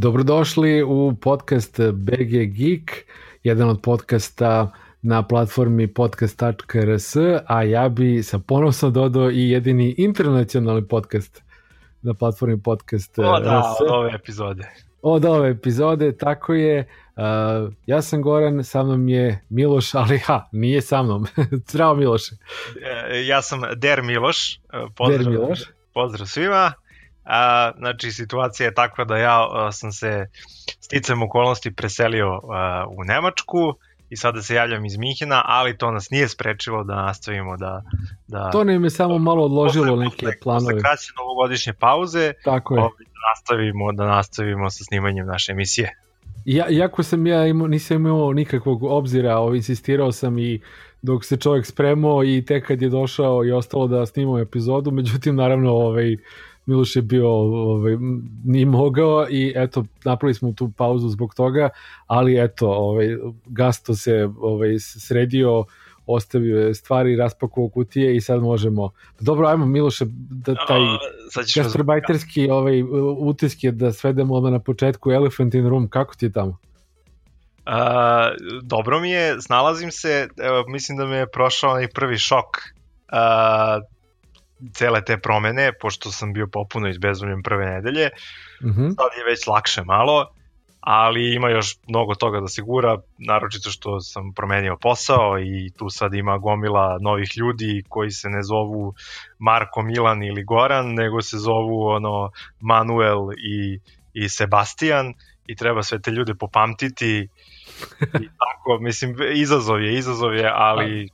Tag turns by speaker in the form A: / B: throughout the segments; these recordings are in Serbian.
A: Dobrodošli u podcast BG Geek, jedan od podcasta na platformi podcast.rs, a ja bi sa ponosom dodao i jedini internacionalni podcast na platformi podcast.
B: O da, od ove epizode.
A: Od ove epizode, tako je. Uh, ja sam Goran, sa mnom je Miloš, ali ha, nije sa mnom. Zdravo Miloše.
B: E, ja sam Der Miloš. Pozdrav,
A: Der Miloš.
B: Pozdrav svima. A, znači, situacija je takva da ja a, sam se sticam okolnosti preselio a, u Nemačku i sada se javljam iz Minhena, ali to nas nije sprečilo da nastavimo da... da
A: to nam je samo malo odložilo
B: posle,
A: neke
B: posle,
A: planove.
B: Posle kraće novogodišnje pauze,
A: Tako je.
B: ovaj, da nastavimo, da nastavimo sa snimanjem naše emisije.
A: Ja, jako sam ja imao, nisam imao nikakvog obzira, ovaj, insistirao sam i dok se čovjek spremao i tek kad je došao i ostalo da snimamo epizodu, međutim naravno ovaj, Miloš je bio ovaj, ni mogao i eto napravili smo tu pauzu zbog toga, ali eto ovaj, Gasto se ovaj, sredio ostavio je stvari, raspakovao kutije i sad možemo. Dobro, ajmo Miloše, da taj gastrobajterski ovaj, utiske da svedemo odmah na početku Elephant in Room, kako ti je tamo?
B: Uh, dobro mi je, snalazim se, evo, mislim da me je prošao onaj prvi šok uh, cele te promene, pošto sam bio popuno izbezumljen prve nedelje,
A: uh -huh.
B: sad je već lakše malo, ali ima još mnogo toga da se gura, naročito što sam promenio posao i tu sad ima gomila novih ljudi koji se ne zovu Marko, Milan ili Goran, nego se zovu ono Manuel i, i Sebastian i treba sve te ljude popamtiti i tako, mislim, izazov je, izazov je, ali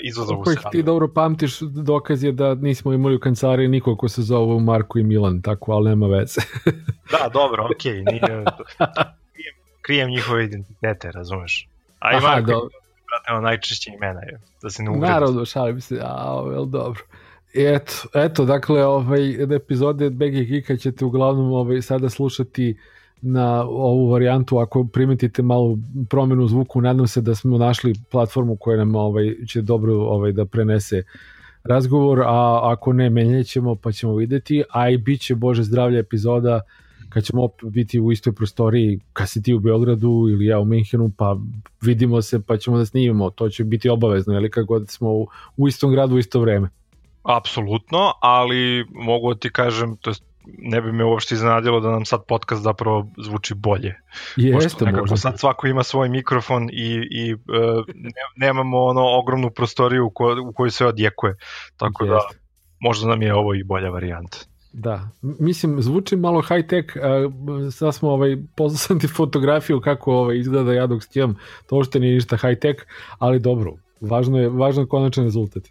B: izazovu
A: Ako ih ti dobro pamtiš, dokaz je da nismo imali u kancelariji nikog ko se zove Marko i Milan, tako, ali nema veze.
B: da, dobro, okej, okay, nije, krijem, krijem njihove identitete, razumeš? A i Marko dobro. Evo, najčešće imena je, da se ne ugredu.
A: Naravno, šalim se, a, vel, dobro. Eto, eto, dakle, ovaj, epizode BG Geeka ćete uglavnom ovaj, sada slušati na ovu varijantu ako primetite malu promenu zvuku nadam se da smo našli platformu koja nam ovaj će dobro ovaj da prenese razgovor a ako ne menjat ćemo pa ćemo videti a i bit će Bože zdravlje epizoda kad ćemo biti u istoj prostoriji kad si ti u Beogradu ili ja u Minhenu pa vidimo se pa ćemo da snimimo. To će biti obavezno ili kako god smo u, u istom gradu u isto vreme.
B: Apsolutno, ali mogu da ti kažem, to je ne bi me uopšte iznenadilo da nam sad podcast zapravo zvuči bolje.
A: Jeste,
B: možda. Sad svako ima svoj mikrofon i, i uh, ne, nemamo ono ogromnu prostoriju u, ko, u kojoj sve odjekuje. Tako da, Jeste. da možda nam je ovo i bolja varijanta.
A: Da, mislim, zvuči malo high tech, sad smo, ovaj, poznao sam ti fotografiju kako ovaj, izgleda ja dok stijem, to uopšte nije ništa high tech, ali dobro, važno je, važno je konačan rezultat.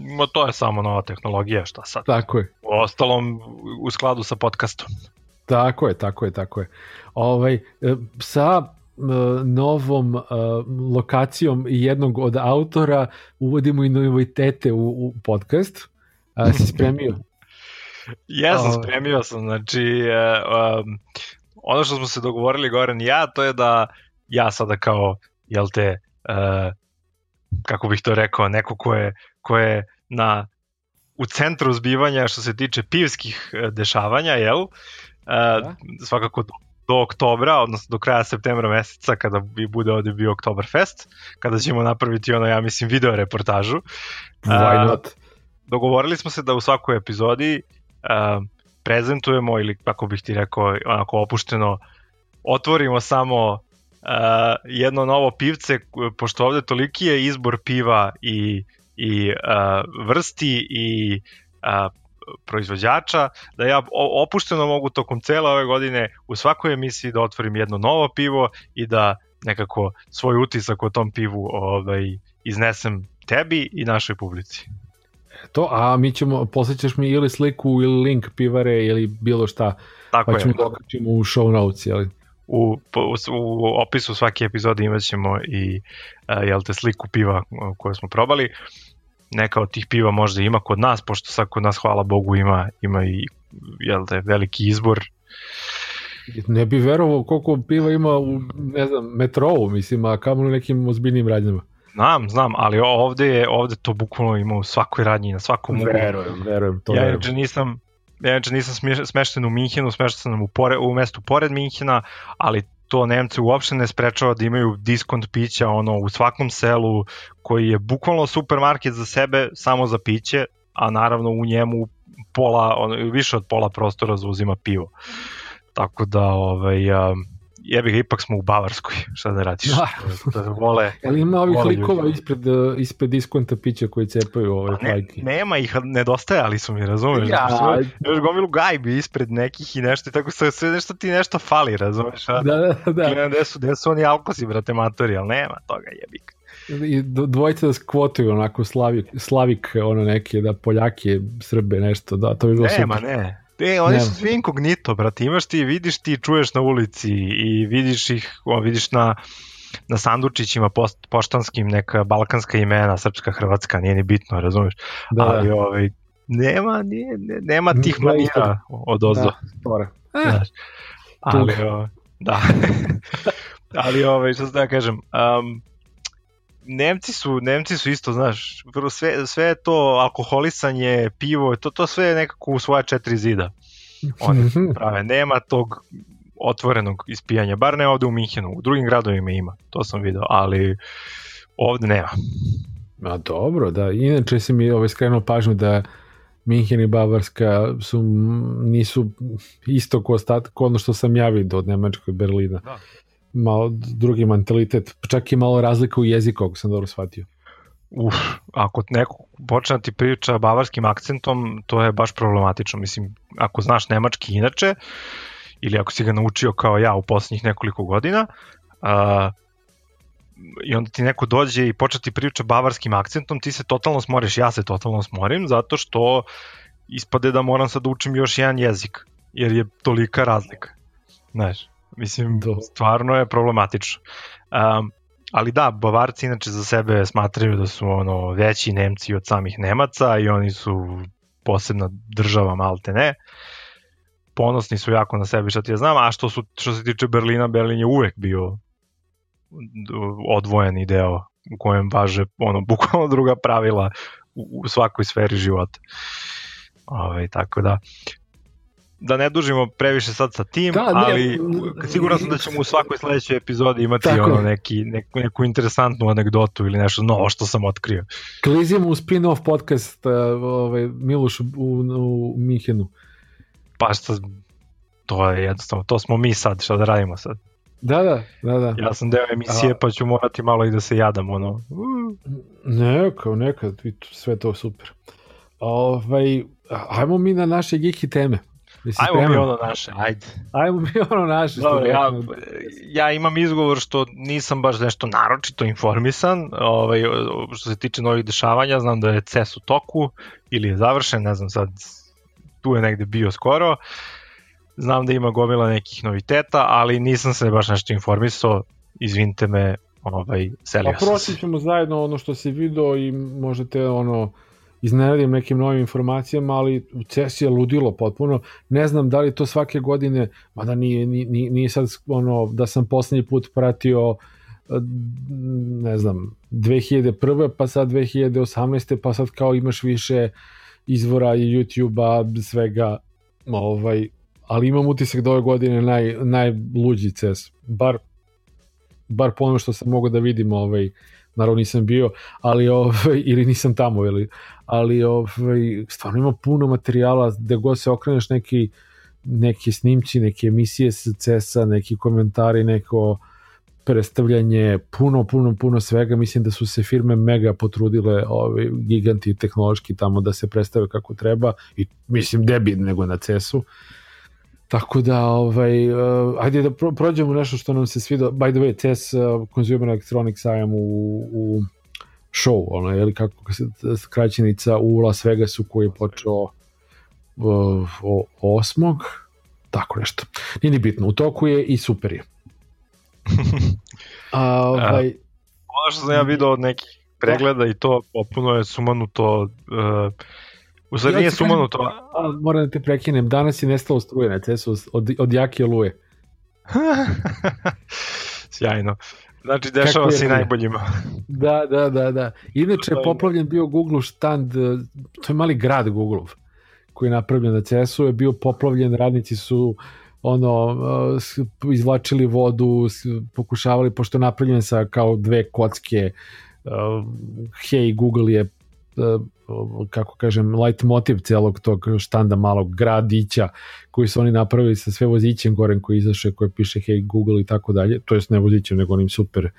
B: Ma to je samo nova tehnologija, šta sad?
A: Tako je.
B: U ostalom, u skladu sa podcastom.
A: Tako je, tako je, tako je. Ovaj, sa novom uh, lokacijom jednog od autora uvodimo i novitete u, u podcast. A, si spremio?
B: ja sam spremio sam, znači um, ono što smo se dogovorili Goran ja, to je da ja sada kao, jel te, uh, kako bih to rekao, neko ko je ko je na u centru zbivanja što se tiče pivskih e, dešavanja, jel? E, da. svakako do, do oktobra, odnosno do kraja septembra meseca kada bi bude ovde bio Oktoberfest, kada ćemo napraviti ono, ja mislim, video reportažu.
A: Why not?
B: dogovorili smo se da u svakoj epizodi uh, prezentujemo ili kako bih ti rekao onako opušteno otvorimo samo uh, jedno novo pivce pošto ovde toliki je izbor piva i i uh, vrsti i uh, proizvođača, da ja opušteno mogu tokom cele ove godine u svakoj emisiji da otvorim jedno novo pivo i da nekako svoj utisak o tom pivu ovaj, iznesem tebi i našoj publici.
A: To, a mi ćemo, posjećaš mi ili sliku ili link pivare ili bilo šta,
B: Tako
A: pa ćemo
B: je.
A: da u show notes, jeli?
B: u, u, u opisu svake epizode imat ćemo i uh, jel te sliku piva koje smo probali neka od tih piva možda ima kod nas, pošto sad kod nas, hvala Bogu, ima, ima i jel te, veliki izbor.
A: Ne bi verovao koliko piva ima u, ne znam, metrovu, mislim, a kamo u nekim ozbiljnim radnjama.
B: Znam, znam, ali ovde je ovde to bukvalno ima u svakoj radnji, na svakom
A: Verujem, verujem, to
B: ja
A: verujem.
B: Ja nisam ja znači nisam smešten u Minhenu, smešten sam u, pore, u mestu pored Minhena, ali to Nemce uopšte ne sprečava da imaju diskont pića ono u svakom selu koji je bukvalno supermarket za sebe samo za piće, a naravno u njemu pola, ono, više od pola prostora zauzima pivo. Tako da ovaj um, jebi ga, ipak smo u Bavarskoj, šta da radiš? Da, da vole,
A: Ali ima ovih likova ljudi. ispred, uh, ispred diskonta pića koji cepaju ove
B: pa ne, fajke. Nema ih, nedostajali su mi, razumeš? Ja. Još gomilu gajbi ispred nekih i nešto i tako sve, sve nešto ti nešto fali, razumeš?
A: Da, da, da.
B: Gledam gde su, gde su oni alkosi, brate, matori, ali nema toga, jebik.
A: I dvojice da skvotuju onako Slavik, Slavik ono neke, da Poljake, Srbe, nešto, da, to bi bilo
B: Nema, super. ne, E, oni su svi inkognito, brate, imaš ti, vidiš ti, čuješ na ulici i vidiš ih, o, vidiš na, na sandučićima post, poštanskim neka balkanska imena, srpska, hrvatska, nije ni bitno, razumeš? Da, Ali, ovaj, nema, nije, nema tih manira od ozdo. Da, Znaš, ali, o, da. ali, ovaj, što da kažem, um, Nemci su, Nemci su isto, znaš, sve, sve to alkoholisanje, pivo, to, to sve je nekako u svoja četiri zida. Oni prave, nema tog otvorenog ispijanja, bar ne ovde u Minhenu, u drugim gradovima ima, to sam video, ali ovde nema.
A: Ma dobro, da, inače se mi ovaj skrenuo pažnju da Minhen i Bavarska su, nisu isto ko, stat, ko ono što sam ja vidio od Nemačkoj Berlina. Da malo drugi mentalitet, čak i malo razlika u jeziku, ako sam dobro shvatio.
B: Uf, ako neko počne da ti priča bavarskim akcentom, to je baš problematično. Mislim, ako znaš nemački inače, ili ako si ga naučio kao ja u poslednjih nekoliko godina, a, i onda ti neko dođe i počne da ti priča bavarskim akcentom, ti se totalno smoriš, ja se totalno smorim, zato što ispade da moram sad da učim još jedan jezik, jer je tolika razlika. Znaš, Mislim, Do. stvarno je problematično. Um, ali da, Bavarci inače za sebe smatraju da su ono veći Nemci od samih Nemaca i oni su posebna država malte ne. Ponosni su jako na sebi što ti ja znam, a što, su, što se tiče Berlina, Berlin je uvek bio odvojeni deo u kojem važe ono bukvalno druga pravila u, u svakoj sferi života. Ove, ovaj, tako da da ne dužimo previše sad sa tim, da, ali ne, siguran sam da ćemo u svakoj sledećoj epizodi imati tako. ono neki, neku, neku interesantnu anegdotu ili nešto novo što sam otkrio.
A: Klizimo u spin-off podcast uh, ovaj, Miloš u, u Mihenu.
B: Pa što, to je jednostavno, to smo mi sad, šta da radimo sad.
A: Da, da, da, da.
B: Ja sam deo emisije, A... pa ću morati malo i da se jadam, ono.
A: Ne, kao nekad, sve to super. Ovaj, ajmo mi na naše geeky teme.
B: Jesi Ajmo spreman? mi ono naše, ajde.
A: Ajmo mi ono naše.
B: Dobro, ja, ja imam izgovor što nisam baš nešto naročito informisan ovaj, što se tiče novih dešavanja, znam da je CES u toku ili je završen, ne znam sad, tu je negde bio skoro. Znam da ima gomila nekih noviteta, ali nisam se baš nešto informisao, izvinite me, ovaj, selio
A: pa sam. Proći ćemo zajedno ono što se video i možete ono iznenadim nekim novim informacijama, ali CES je ludilo potpuno. Ne znam da li to svake godine, mada nije, nije, nije sad ono da sam poslednji put pratio ne znam, 2001. pa sad 2018. pa sad kao imaš više izvora i YouTube-a, svega, ovaj, ali imam utisak da ove godine naj, najluđi CES, bar, bar po ono što sam mogao da vidim ovaj, naravno nisam bio, ali ovaj, ili nisam tamo, ili, ali ovaj, stvarno ima puno materijala, gde god se okreneš neki, neki snimci, neke emisije sa CES-a, neki komentari, neko predstavljanje, puno, puno, puno svega, mislim da su se firme mega potrudile, ovaj, giganti tehnološki tamo da se predstave kako treba i mislim debi nego na CES-u. Tako da, ovaj, uh, ajde da pro, prođemo nešto što nam se sviđa. By the way, CES uh, Consumer Electronics sajam u, u show, ono, je li kako se skraćenica u Las Vegasu koji je počeo uh, osmog, tako nešto. Nije ni bitno, u toku je i super je.
B: A, ovaj, ono što sam ja vidio od nekih pregleda i to popuno je sumanuto uh, U stvari nije sumanuto.
A: Moram da te prekinem, danas je nestalo struje na CES-u od, od jake oluje.
B: Sjajno. Znači, dešava se i najboljima.
A: Da, da, da, da. Inače, je poplavljen bio Google štand, to je mali grad Google koji je napravljen na CS-u je bio poplavljen, radnici su ono izvlačili vodu, pokušavali pošto je napravljen sa kao dve kocke Hey Google je kako kažem, light motiv celog tog štanda malog gradića koji su oni napravili sa sve vozićem gorem koji izaše, koje piše Hey Google i tako dalje, to jest ne vozićem nego onim super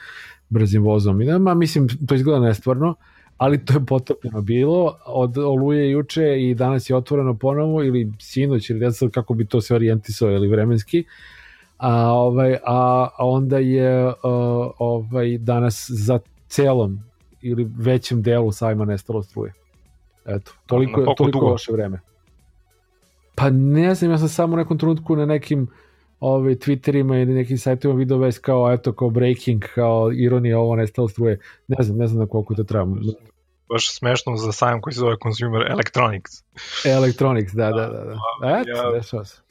A: brzim vozom. I nema, mislim to izgleda nestvarno, ali to je potopljeno bilo od oluje juče i danas je otvoreno ponovo ili sinoć ili ne znam kako bi to se orijentisao ili vremenski. A, ovaj, a, onda je ovaj, danas za celom ili većem delu sajma nestalo struje. Eto, toliko, toliko dugo? loše vreme. Pa ne znam, ja sam samo u nekom trenutku na nekim ovaj, Twitterima ili nekim sajtovima video vest kao, eto, kao breaking, kao ironija, ovo nestalo struje. Ne znam, ne znam na koliko to treba.
B: Baš smešno za sajam koji se zove Consumer Electronics.
A: Electronics, da, da, da. da. Eto, ja, dešava se.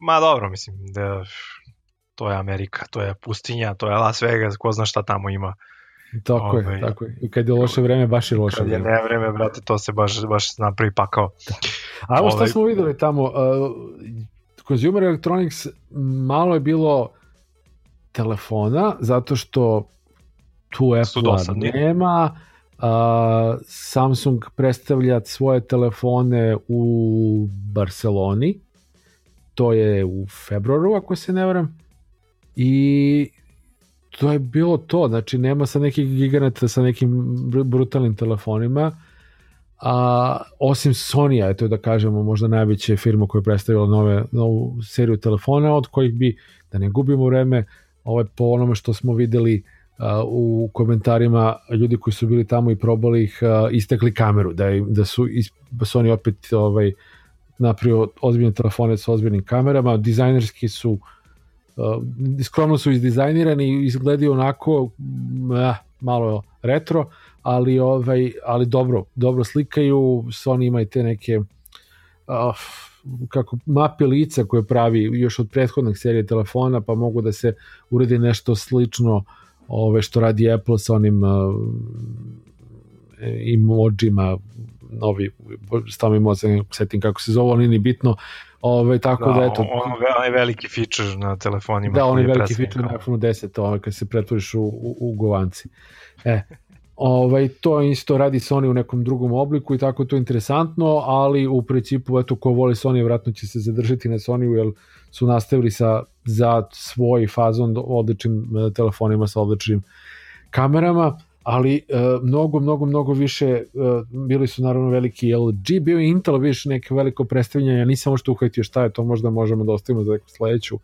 B: Ma dobro, mislim, da to je Amerika, to je pustinja, to je Las Vegas, ko zna šta tamo ima.
A: Tako Ove, je, ovaj, tako je. I kad je loše vreme, baš je loše
B: kad vreme. Kad je ne vreme, brate, to se baš, baš napravi pakao.
A: Da. A ovo što ovaj- smo videli tamo, uh, Consumer Electronics malo je bilo telefona, zato što tu Apple nema, uh, Samsung predstavlja svoje telefone u Barceloni, to je u februaru, ako se ne varam, i to je bilo to, znači nema sa nekih giganata sa nekim brutalnim telefonima, a osim Sony, eto da kažemo, možda najveća firma koja je predstavila nove, novu seriju telefona, od kojih bi, da ne gubimo vreme, ovaj, po onome što smo videli u komentarima ljudi koji su bili tamo i probali ih, istekli kameru, da, da su is, Sony opet ovaj, napravio ozbiljne telefone sa ozbiljnim kamerama, dizajnerski su uh, skromno su izdizajnirani i izgledaju onako uh, malo retro, ali ovaj ali dobro, dobro slikaju, Sony ima i te neke uh, kako mape lica koje pravi još od prethodnih serije telefona, pa mogu da se uredi nešto slično ove što radi Apple sa onim uh, emojima novi, stavim imao setim kako se zove, ali nije bitno, Ove, tako da, da eto.
B: On, onaj veliki feature na telefonima.
A: Da, onaj veliki feature na iPhone 10, ovaj, kad se pretvoriš u, u, u govanci. E, ovaj, to isto radi Sony u nekom drugom obliku i tako to je interesantno, ali u principu, eto, ko voli Sony, vratno će se zadržati na Sony, jer su nastavili sa, za svoj fazon odličnim e, telefonima sa odličnim kamerama ali uh, mnogo, mnogo, mnogo više uh, bili su naravno veliki LG, bio je Intel više neke veliko predstavljanje, ja nisam možda uhvatio šta je to, možda možemo da ostavimo za neku sledeću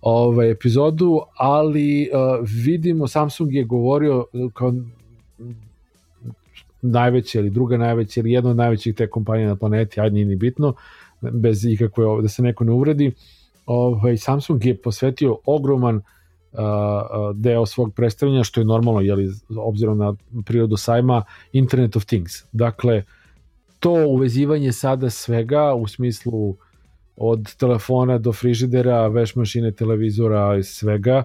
A: ovaj, epizodu, ali uh, vidimo, Samsung je govorio kao najveća ili druga najveća ili jedna od najvećih te kompanija na planeti, ajde nije ni bitno, bez ikakve, da se neko ne uvredi, ovaj, Samsung je posvetio ogroman uh, deo svog predstavljanja, što je normalno, jeli, obzirom na prirodu sajma, Internet of Things. Dakle, to uvezivanje sada svega u smislu od telefona do frižidera, veš mašine, televizora i svega,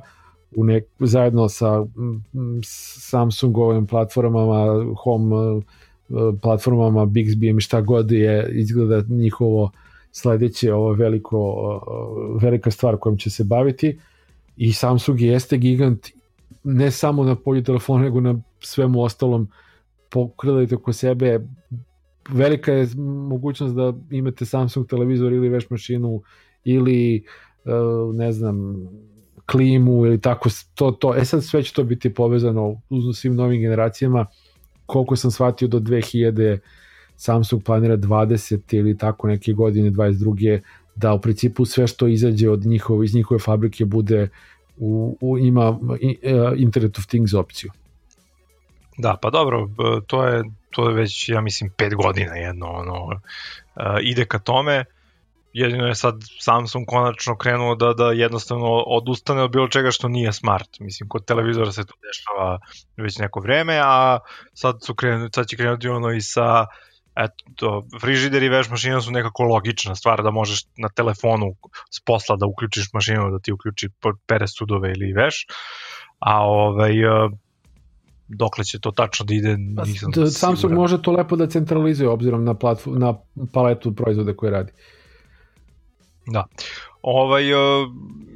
A: u nek, zajedno sa Samsungovim platformama, home platformama, Bixby i šta god je izgleda njihovo sledeće ovo veliko, velika stvar kojom će se baviti. Uh, i Samsung jeste gigant ne samo na polju telefona nego na svemu ostalom. Pokredajte oko sebe. Velika je mogućnost da imate Samsung televizor ili veš mašinu ili e, ne znam klimu ili tako to, to. E sad sve će to biti povezano uz svim novim generacijama. Koliko sam shvatio do 2000 Samsung planira 20 ili tako neke godine 22 da u principu sve što izađe od njihove, iz njihove fabrike bude u, u ima e, Internet of Things opciju.
B: Da, pa dobro, to je, to je već, ja mislim, pet godina jedno, ono, uh, ide ka tome, jedino je sad Samsung konačno krenuo da, da jednostavno odustane od bilo čega što nije smart. Mislim, kod televizora se to dešava već neko vreme, a sad, su krenu, sad će krenuti ono i sa eto, frižider i veš mašina su nekako logična stvar da možeš na telefonu s posla da uključiš mašinu da ti uključi pere sudove ili veš, a ovaj, e, dokle će to tačno da ide, nisam
A: Da, Samsung
B: siguran.
A: može to lepo da centralizuje obzirom na, platform, na paletu proizvoda koje radi.
B: Da. Ovaj, e,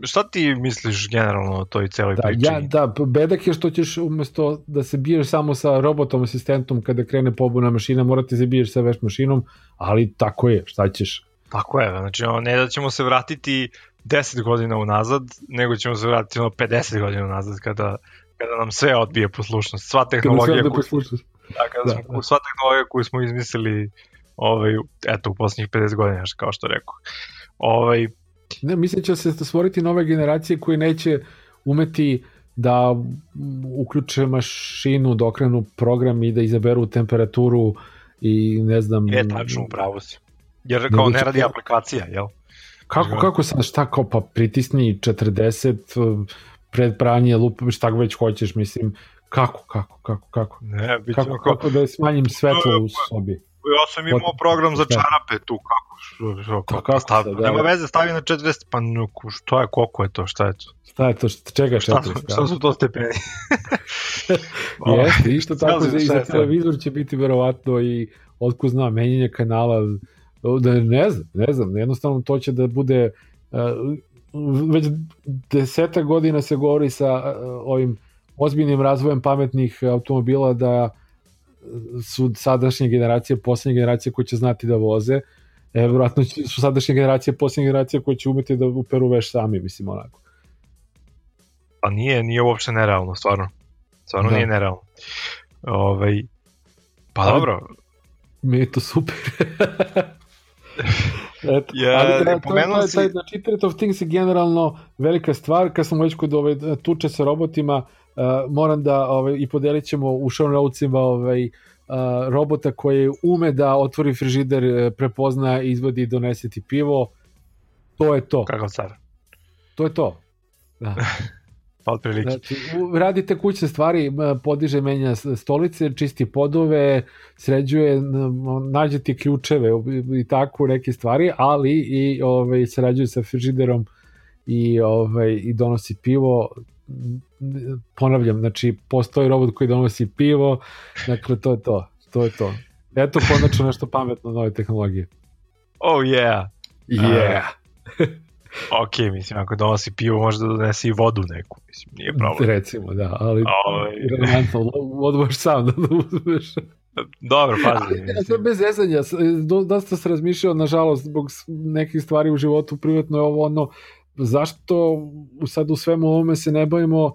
B: šta ti misliš generalno o toj celoj
A: Da,
B: priči?
A: ja, da, bedak je što ćeš umesto da se biješ samo sa robotom, asistentom kada krene pobuna mašina, morati se biješ sa veš mašinom, ali tako je, šta ćeš?
B: Tako je, znači ono, ne da ćemo se vratiti 10 godina unazad, nego ćemo se vratiti ono 50 godina unazad kada, kada nam sve odbije poslušnost. Sva
A: Kada
B: tehnologija,
A: da
B: koju, da, kada
A: Da,
B: smo,
A: da.
B: sva tehnologija koju smo izmislili ovaj, eto, u poslednjih 50 godina, kao što rekao. Ovaj,
A: Ne, mislim da će se stvoriti nove generacije koje neće umeti da uključe mašinu, da okrenu program i da izaberu temperaturu i ne znam...
B: je tačno, upravo si. Jer
A: Nego
B: kao ne radi aplikacija, jel?
A: Kako, kako sad, šta kao, pa pritisni 40 pred pranje, lupa, šta već hoćeš, mislim, kako, kako, kako, kako?
B: Ne,
A: Kako,
B: kao,
A: kako da smanjim svetlo u sobi?
B: Ja sam imao program za čarape tu, kako, što,
A: Pa
B: kako, stav,
A: da,
B: nema
A: da.
B: veze, stavi na 40, pa šta je, koliko je to, šta je to?
A: Šta je to, šta, čega
B: Šta,
A: četiri?
B: su, šta su to stepeni?
A: Jeste, isto tako
B: Šta
A: i
B: šta
A: za
B: je
A: televizor će biti verovatno i otko zna, menjanje kanala, da ne znam, ne znam, jednostavno to će da bude uh, već deseta godina se govori sa uh, ovim ozbiljnim razvojem pametnih automobila da su sadašnje generacije, poslednje generacije koje će znati da voze, e, verovatno će, su sadašnje generacije, poslednje generacije koje će umeti da uperu veš sami, mislim, onako.
B: Pa nije, nije uopšte nerealno, stvarno. Stvarno
A: Da.
B: nije nerealno. Ovaj, pa
A: Ali-
B: dobro,
A: Mi je to super. Eto,
B: Ja,
A: ali da,
B: pomenuo
A: to
B: si-
A: taj, znači, Internet of Things je generalno velika stvar, kad smo već kod ove, tuče sa robotima, uh, moram da ovaj, i podelit ćemo u show notesima ovaj, uh, robota koji ume da otvori frižider, eh, prepozna, izvadi i donese ti pivo, to je to.
B: kakav car.
A: To je to. Da.
B: Pa otprilike.
A: Znači, radite kućne stvari, podiže, menja stolice, čisti podove, sređuje, nađe ti ključeve i- i tako neke stvari, ali i ovaj, sređuje sa frižiderom i, ovaj, i donosi pivo. Ponavljam, znači, postoji robot koji donosi pivo, dakle, to je to. To je to. Eto, konačno nešto pametno nove tehnologije.
B: Oh yeah.
A: Yeah!
B: Ok, mislim, ako donosi pivo, može da donese i vodu neku, mislim, nije problem.
A: Recimo, da, ali
B: Ovaj.
A: relevantno, vodu možeš sam da uzmeš.
B: Dobro, pazi.
A: Ja
B: mislim.
A: sam bez zezanja, s- do, dosta se razmišljao, nažalost, zbog nekih stvari u životu, privatno je ovo ono, zašto sad u svemu ovome se ne bavimo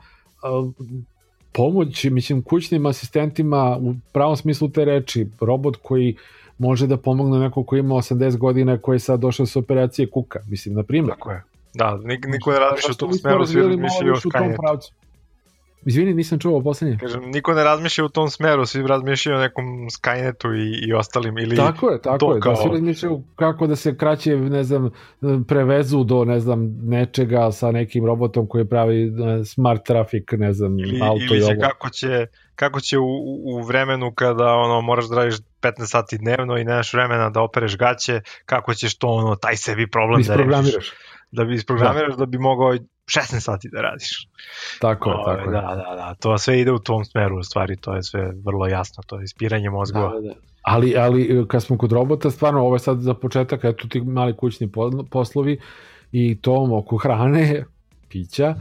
A: pomoći, mislim, kućnim asistentima u pravom smislu te reči, robot koji može da pomogne neko koji ima 80 godina koji je sad došao sa operacije kuka, mislim, na primjer.
B: Tako je. Da, nik, niko ne razmišlja u tom smeru, svi razmišljaju o
A: više Izvini, nisam čuo poslednje.
B: Kažem, niko ne razmišlja u tom smeru, svi razmišljaju o nekom Skynetu i, i ostalim, ili
A: Tako je, tako
B: to
A: je.
B: kao-
A: Da svi razmišljaju kako da se kraće, ne znam, prevezu do, ne znam, nečega sa nekim robotom koji pravi e, smart traffic, ne znam,
B: ili,
A: auto
B: ili
A: i ovo.
B: kako će kako će u, u- u vremenu kada ono moraš da radiš 15 sati dnevno i nemaš vremena da opereš gaće, kako ćeš to ono taj sebi problem da rešiš. Da bi isprogramiraš da. bi mogao 16 sati da radiš.
A: Tako je,
B: Ovaj,
A: tako je.
B: Da, da, da, to sve ide u tom smeru, u stvari, to je sve vrlo jasno, to je ispiranje mozgova.
A: Da, da. Ali, ali e, kad smo kod robota, stvarno, ovo je sad za početak, eto ti mali kućni po- poslovi i to oko hrane, pića,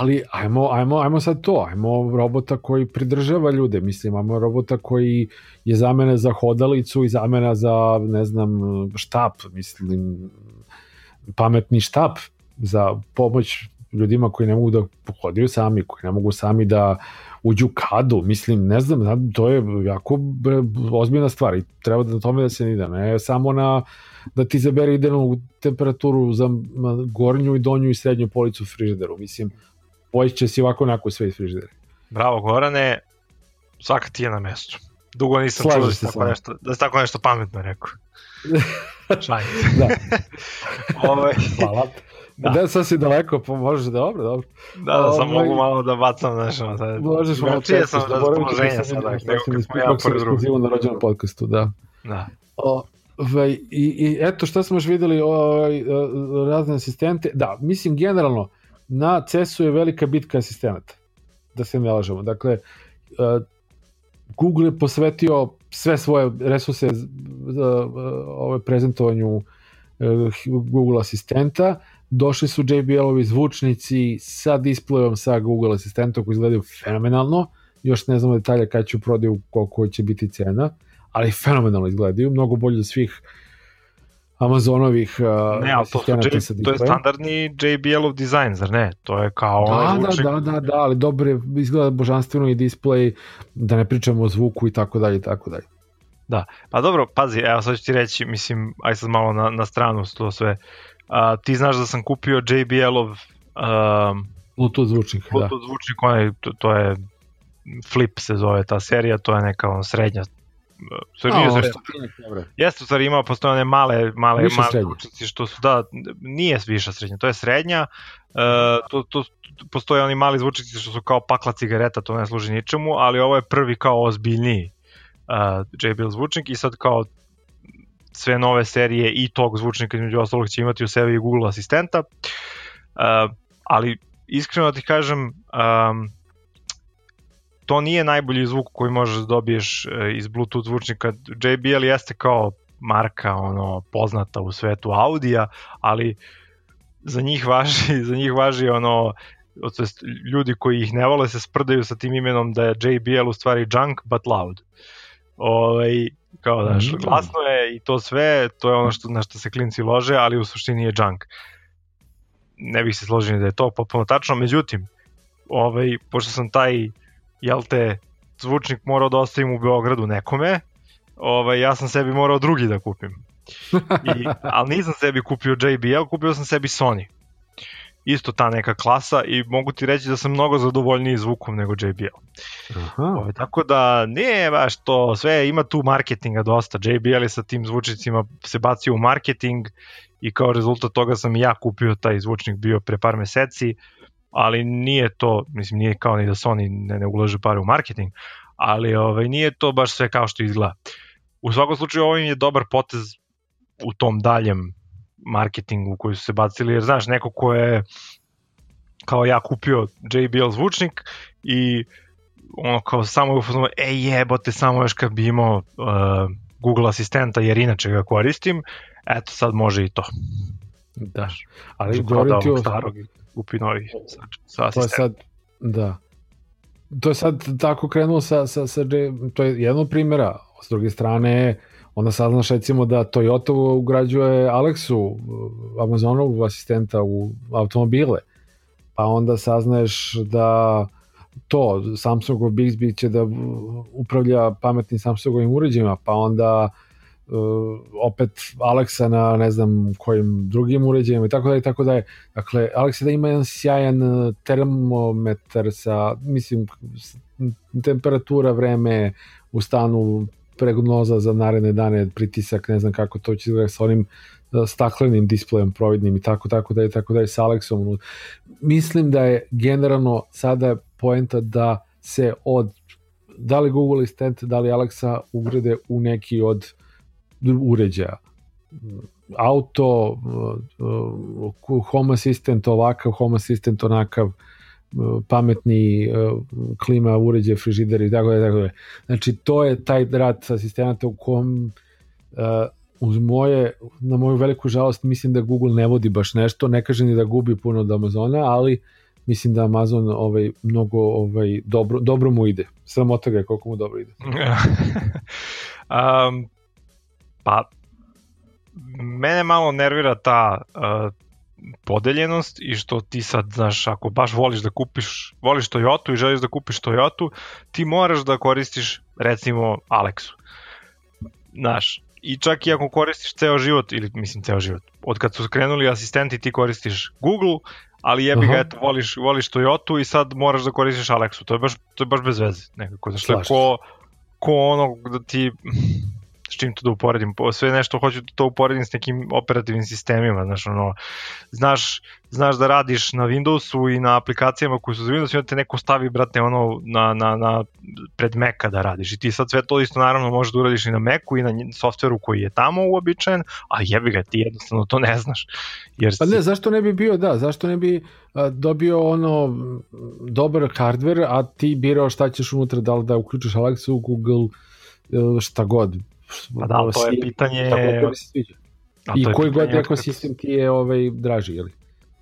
A: ali ajmo, ajmo, ajmo sad to, ajmo robota koji pridržava ljude, mislim, ajmo robota koji je zamena za hodalicu i zamena za, ne znam, štap, mislim, pametni štap za pomoć ljudima koji ne mogu da pohodiju sami, koji ne mogu sami da uđu u kadu, mislim, ne znam, to je jako ozbiljna stvar i treba da na tome da se ide, ne samo na da ti zabere idealnu temperaturu za gornju i donju i srednju policu u frižideru, mislim, pojiće si ovako onako sve iz frižidera.
B: Bravo Gorane, svaka ti je na mestu. Dugo nisam čuo da si, tako nešto, da si tako nešto pametno rekao.
A: Da,
B: Ovaj,
A: hvala.
B: Da.
A: Da. da, sad si daleko, pa možeš, dobro, dobro.
B: da, da, sam
A: Ovaj,
B: mogu malo da bacam, ono, sad.
A: Možeš malo
B: Drugačije sam
A: da
B: raspoloženja sada, nego kad smo ja
A: ispitao sam
B: pored drugog.
A: ekskluzivu na rođenom podcastu, da.
B: Da.
A: O, ovaj, i, I eto šta smo još videli ovaj, e, razne asistente. Da, mislim generalno na CES-u je velika bitka asistenata. Da se ne lažemo. Dakle, Google je posvetio sve svoje resurse za ove prezentovanju Google asistenta, došli su JBL-ovi zvučnici sa displejom sa Google asistentom koji izgledaju fenomenalno, još ne znamo detalje kada ću prodaju koliko će biti cena, ali fenomenalno izgledaju, mnogo bolje od svih Amazonovih uh,
B: ne, ali to, su J, to je standardni JBL-ov dizajn, zar ne? To je kao
A: da, onaj. Da, da, da, da, ali dobro izgleda božanstveno i display, da ne pričamo o zvuku i tako dalje i tako dalje.
B: Da, pa dobro, pazi, evo sad ću ti reći, mislim, aj sad malo na, na stranu to sve. Uh, ti znaš da sam kupio JBL-ov uh,
A: Bluetooth zvučnik,
B: da. Bluetooth
A: da.
B: zvučnik, onaj, to, to je Flip se zove ta serija, to je neka on srednja
A: Sorry, nije srednja.
B: Jeste, u stvari ima postoje one male, male, Više male zvučnici što su, da, nije viša srednja, to je srednja, uh, to, to, postoje oni mali zvučnici što su kao pakla cigareta, to ne služi ničemu, ali ovo je prvi kao ozbiljniji uh, JBL zvučnik i sad kao sve nove serije i tog zvučnika između ostalog će imati u sebi i Google asistenta. Uh, ali iskreno da ti kažem, um, to nije najbolji zvuk koji možeš da dobiješ e, iz Bluetooth zvučnika. JBL jeste kao marka ono poznata u svetu Audija, ali za njih važi, za njih važi ono to jest, ljudi koji ih ne vole se sprdaju sa tim imenom da je JBL u stvari junk but loud. Ovaj kao da mm. glasno je i to sve, to je ono što na što se klinci lože, ali u suštini je junk. Ne bih se složio da je to potpuno tačno, međutim, ovaj pošto sam taj jel te, zvučnik morao da ostavim u Beogradu nekome, ovaj, ja sam sebi morao drugi da kupim. I, ali nisam sebi kupio JBL, kupio sam sebi Sony. Isto ta neka klasa i mogu ti reći da sam mnogo zadovoljniji zvukom nego JBL. Aha. Ove, ovaj, tako da nije baš to, sve ima tu marketinga dosta. JBL je sa tim zvučnicima se bacio u marketing i kao rezultat toga sam i ja kupio taj zvučnik bio pre par meseci. Uh, ali nije to, mislim nije kao ni da Sony ne, ne ulaže pare u marketing, ali ovaj, nije to baš sve kao što izgleda. U svakom slučaju ovo je dobar potez u tom daljem marketingu koji su se bacili, jer znaš, neko ko je kao ja kupio JBL zvučnik i ono kao samo je ufazno, ej jebote, samo još kad bi imao uh, Google asistenta jer inače ga koristim, eto sad može i to.
A: Da, ali govoriti o starog
B: kupi novi sa,
A: sa To je sad, da. To je sad tako krenulo sa, sa, sa to je jedno od primjera. S druge strane, onda saznaš recimo da Toyota ugrađuje Alexu, Amazonovog asistenta u automobile. Pa onda saznaješ da to, Samsungov Bixby će da upravlja pametnim Samsungovim uređajima, pa onda uh, uh, opet Aleksa na ne znam kojim drugim uređajima i tako da i tako da je. Dakle, Aleksa da ima jedan sjajan uh, termometar sa, mislim, temperatura, vreme u stanu, pregnoza za naredne dane, pritisak, ne znam kako to će izgledati sa onim uh, staklenim displejem providnim i tako, tako da je, tako da je sa Alexom. Mislim da je generalno sada poenta da se od da li Google Assistant, da li Alexa ugrade u neki od uređaja. Auto, home assistant ovakav, home assistant onakav, pametni klima uređaj, frižider i tako da, tako. Znači, to je taj rad sa asistenata u kom uz moje, na moju veliku žalost mislim da Google ne vodi baš nešto, ne kaže ni da gubi puno od Amazona, ali mislim da Amazon ovaj mnogo ovaj dobro dobro mu ide. Sramota ga je koliko mu dobro ide.
B: um, Pa, mene malo nervira ta uh, podeljenost i što ti sad, znaš, ako baš voliš da kupiš, voliš Toyota i želiš da kupiš Toyota, ti moraš da koristiš, recimo, Alexu. Znaš, i čak i ako koristiš ceo život, ili mislim ceo život, od kad su skrenuli asistenti ti koristiš Google, ali jebi ga, eto, voliš, voliš Toyota i sad moraš da koristiš Alexu. To je baš, to je baš bez veze nekako. Znaš, ko, ko ono da ti s čim to da uporedim, sve nešto hoću da to uporedim s nekim operativnim sistemima, znaš, ono, znaš, znaš da radiš na Windowsu i na aplikacijama koje su za Windows i onda te neko stavi, brate, ono, na, na, na pred Maca da radiš. I ti sad sve to isto naravno možeš da uradiš i na Macu i na softveru koji je tamo uobičajen, a jebi ga, ti jednostavno to ne znaš.
A: Jer pa ne, zašto ne bi bio, da, zašto ne bi a, dobio ono dobar hardware, a ti birao šta ćeš unutra, da li da uključiš Alexa, Google, šta god,
B: Pa da, to je pitanje... Tako se sviđa.
A: I koji god ekosistem ti je ovaj, draži, ili?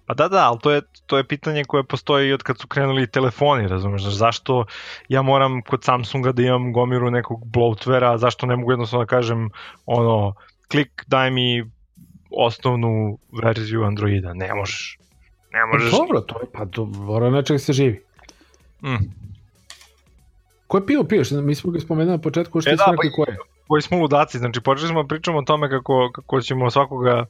B: Pa da, da, ali to je, to je pitanje koje postoji od kad su krenuli telefoni, razumeš, znaš, zašto ja moram kod Samsunga da imam gomiru nekog bloatvera, zašto ne mogu jednostavno da kažem, ono, klik, daj mi osnovnu verziju Androida, ne možeš. Ne možeš.
A: Dobro, to je, pa to mora nečeg se živi. Mm. Ko je pio, piješ? Mi smo ga spomenuli na početku, što e, da, pa, ko je?
B: koji smo ludaci, znači počeli smo da pričamo o tome kako, kako ćemo svakoga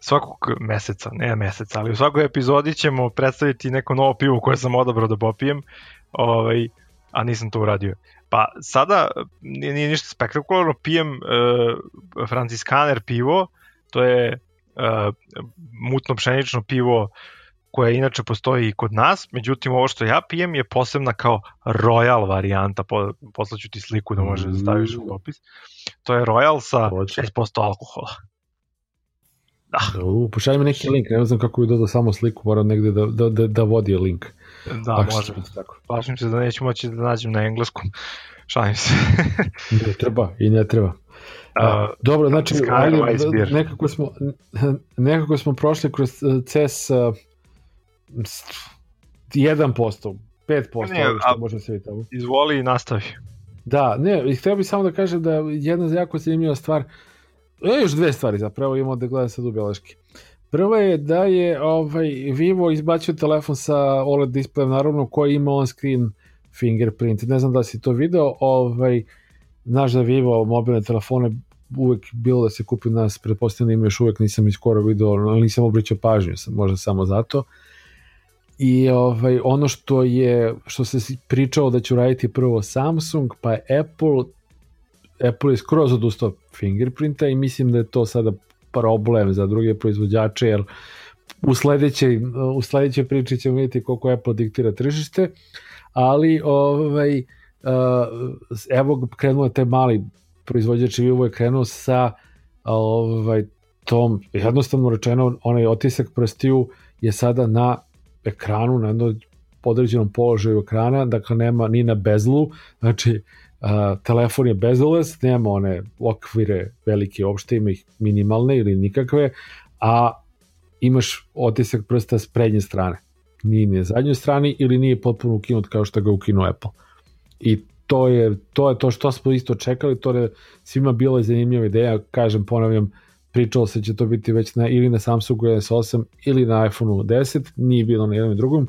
B: svakog meseca, ne meseca, ali u svakoj epizodi ćemo predstaviti neko novo pivo koje sam odabrao da popijem, ovaj, a nisam to uradio. Pa sada nije, nije ništa spektakularno, pijem uh, franciskaner pivo, to je uh, mutno pšenično pivo koja inače postoji i kod nas, međutim ovo što ja pijem je posebna kao royal varijanta, po, poslaću ti sliku da možeš da staviš u opis. To je royal sa 6% alkohola.
A: Da. U, pošalj mi neki link, ne znam kako bi dodao samo sliku, moram negde da, da, da, da vodi link.
B: Da, Ako može. Tako. Plašim se da neću moći da nađem na engleskom. Šalim se.
A: ne treba i ne treba. Uh, Dobro, znači, ali, nekako smo, nekako smo prošli kroz CES uh, 1%, 5%, ne, što može se vidjeti.
B: Izvoli i nastavi.
A: Da, ne, htio bih samo da kažem da jedna jako zanimljiva stvar, e, još dve stvari zapravo imamo da gledam sad u beleški. Prva je da je ovaj, Vivo izbacio telefon sa OLED displejem, naravno, koji ima on-screen fingerprint. Ne znam da si to video, ovaj, znaš da Vivo mobilne telefone uvek bilo da se kupi nas, pretpostavljam da ima još uvek, nisam skoro video, ali nisam obrićao pažnju, možda samo zato. Uh, I ovaj, ono što je, što se pričao da će uraditi prvo Samsung, pa je Apple, Apple je skroz odustao fingerprinta i mislim da je to sada problem za druge proizvođače, jer u sledećoj, u sledećoj priči ćemo vidjeti koliko Apple diktira tržište, ali ovaj, evo krenuo te mali proizvođač i je krenuo sa ovaj, tom, jednostavno rečeno, onaj otisak prstiju je sada na ekranu, na jednom podređenom položaju ekrana, dakle nema ni na bezlu, znači a, telefon je bezoles, nema one okvire velike uopšte, ima ih minimalne ili nikakve, a imaš otisak prsta s prednje strane. Nije na zadnjoj strani ili nije potpuno ukinut kao što ga ukinuo Apple. I to je to je to što smo isto čekali, to je svima bila zanimljiva ideja, kažem, ponavljam, pričalo se da će to biti već na, ili na Samsungu S8 ili na iPhoneu 10, nije bilo na jednom i drugom.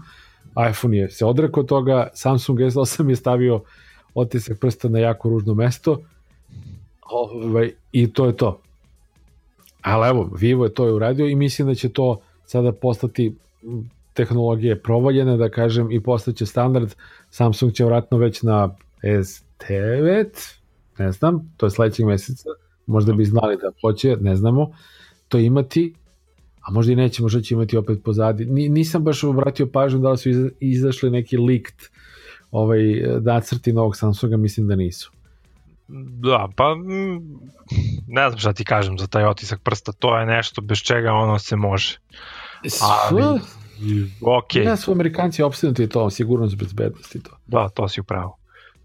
A: iPhone je se odrekao toga, Samsung S8 je stavio otisak prsta na jako ružno mesto ovaj, i to je to. Ali evo, Vivo je to je uradio i mislim da će to sada postati tehnologije provaljene, da kažem, i postaće standard. Samsung će vratno već na S9, ne znam, to je sledećeg meseca, možda bi znali da hoće, ne znamo, to imati, a možda i neće, možda će imati opet pozadi. Nisam baš obratio pažnju da li su izašli neki likt ovaj, nacrti novog Samsunga, mislim da nisu.
B: Da, pa ne znam šta ti kažem za taj otisak prsta, to je nešto bez čega ono se može.
A: Ali, ok. Da su Amerikanci opstinuti to, sigurnost bezbednosti to.
B: Da, to si upravo.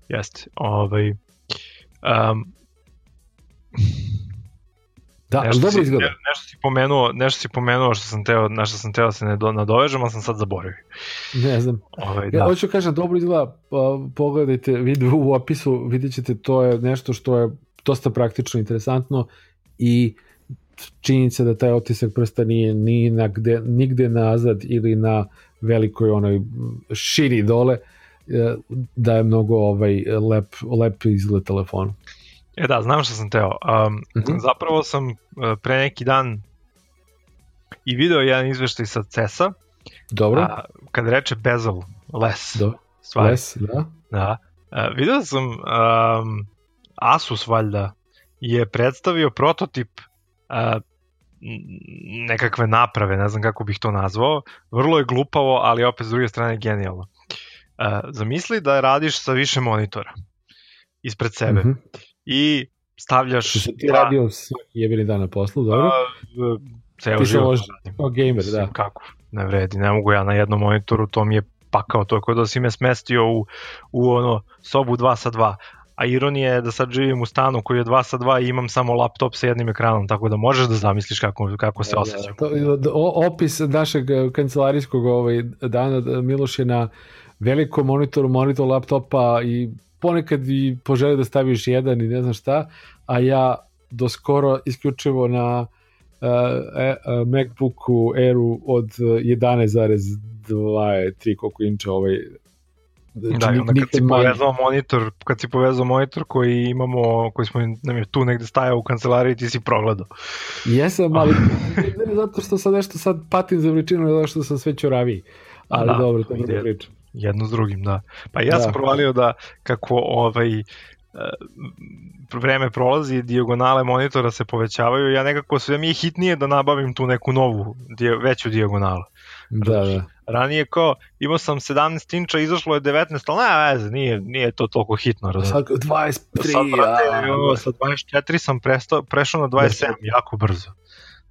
B: Jeste. Ovaj, um,
A: Da, nešto dobro izgleda.
B: Nešto si pomenuo, nešto si pomenuo što sam teo, na što sam teo da se ne do, nadovežem, ali sam sad zaboravio.
A: Ne znam. Ovaj, da. Ja hoću kažem, dobro izgleda, pa, pogledajte video u opisu, vidjet ćete, to je nešto što je dosta praktično interesantno i činjenica da taj otisak prsta nije ni na gde, nigde nazad ili na velikoj onoj širi dole, e, da je mnogo ovaj lep, lep izgled telefonu.
B: E da, znam što sam teo. Um, mm -hmm. Zapravo sam uh, pre neki dan i video jedan izveštaj sa CES-a.
A: Dobro. A,
B: kad reče bezel, less.
A: Do. Stvari. Less, da.
B: Da. Uh, video sam um, Asus valjda je predstavio prototip a, nekakve naprave, ne znam kako bih to nazvao. Vrlo je glupavo, ali opet s druge strane genijalno. A, zamisli da radiš sa više monitora ispred sebe mm -hmm. I stavljaš...
A: Što ti dva... radio svaki jebeni dan na poslu, dobro? A,
B: ceo život.
A: O gamer, da.
B: Kako? Ne vredi, ne mogu ja na jednom monitoru, to mi je pakao, to je kao da si me smestio u, u ono sobu 2 sa 2 a ironija je da sad živim u stanu koji je 2 sa 2 i imam samo laptop sa jednim ekranom, tako da možeš da zamisliš kako, kako se da, osjećam.
A: Da, to, opis našeg kancelarijskog ovaj, dana Miloš je na velikom monitoru, monitor laptopa i ponekad i poželi da staviš jedan i ne znam šta, a ja do skoro isključivo na uh, uh, MacBooku Airu od 11,2-3 koliko inča ovaj
B: Znači, da, onda kad si povezao monitor, kad si povezao monitor koji imamo, koji smo nam je tu negde stajao u kancelariji, ti si progledao.
A: Jesam, ali ne zato što sad nešto sad patim za veličinu, zato što sam sve ćoraviji. Ali da, dobro, to je priča.
B: Jedno s drugim, da. Pa ja da. sam provalio da kako ovaj e, vreme prolazi, dijagonale monitora se povećavaju, ja nekako sve mi je hitnije da nabavim tu neku novu, veću dijagonalu.
A: Da, da.
B: Ranije kao, imao sam 17 inča, izašlo je 19, ali ne veze, nije, nije to toliko hitno.
A: Razum. Sad 23, sad,
B: brate, ja. sa 24 sam prestao, prešao na 27, da. jako brzo.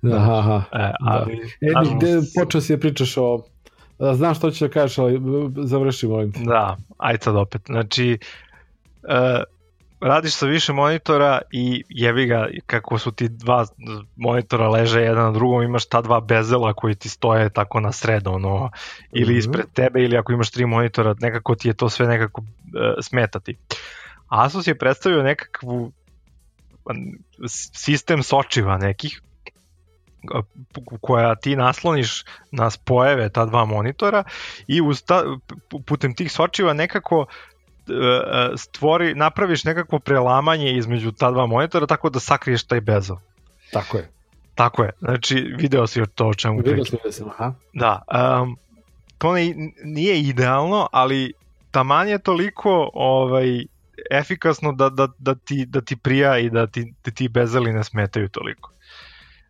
A: Da, aha, aha. E, ali, da. E, gde počeo si da pričaš o Znam što ćeš da kažeš, ali završi, molim te.
B: Da, ajde sad opet. Znači, uh, radiš sa više monitora i jebi ga kako su ti dva monitora leže jedan na drugom, imaš ta dva bezela koji ti stoje tako na sred, ono, ili -hmm. ispred tebe, ili ako imaš tri monitora, nekako ti je to sve nekako uh, smetati. Asus je predstavio nekakvu sistem sočiva nekih, koja ti nasloniš na spojeve ta dva monitora i usta, putem tih sočiva nekako E, e, stvori, napraviš nekakvo prelamanje između ta dva monitora tako da sakriješ taj bezel.
A: Tako je.
B: Tako je. Znači, video si to o čemu
A: video pričam. Video sam, aha.
B: Da. Um, to ne, nije idealno, ali taman je toliko ovaj, efikasno da, da, da, ti, da ti prija i da ti, da ti bezeli ne smetaju toliko.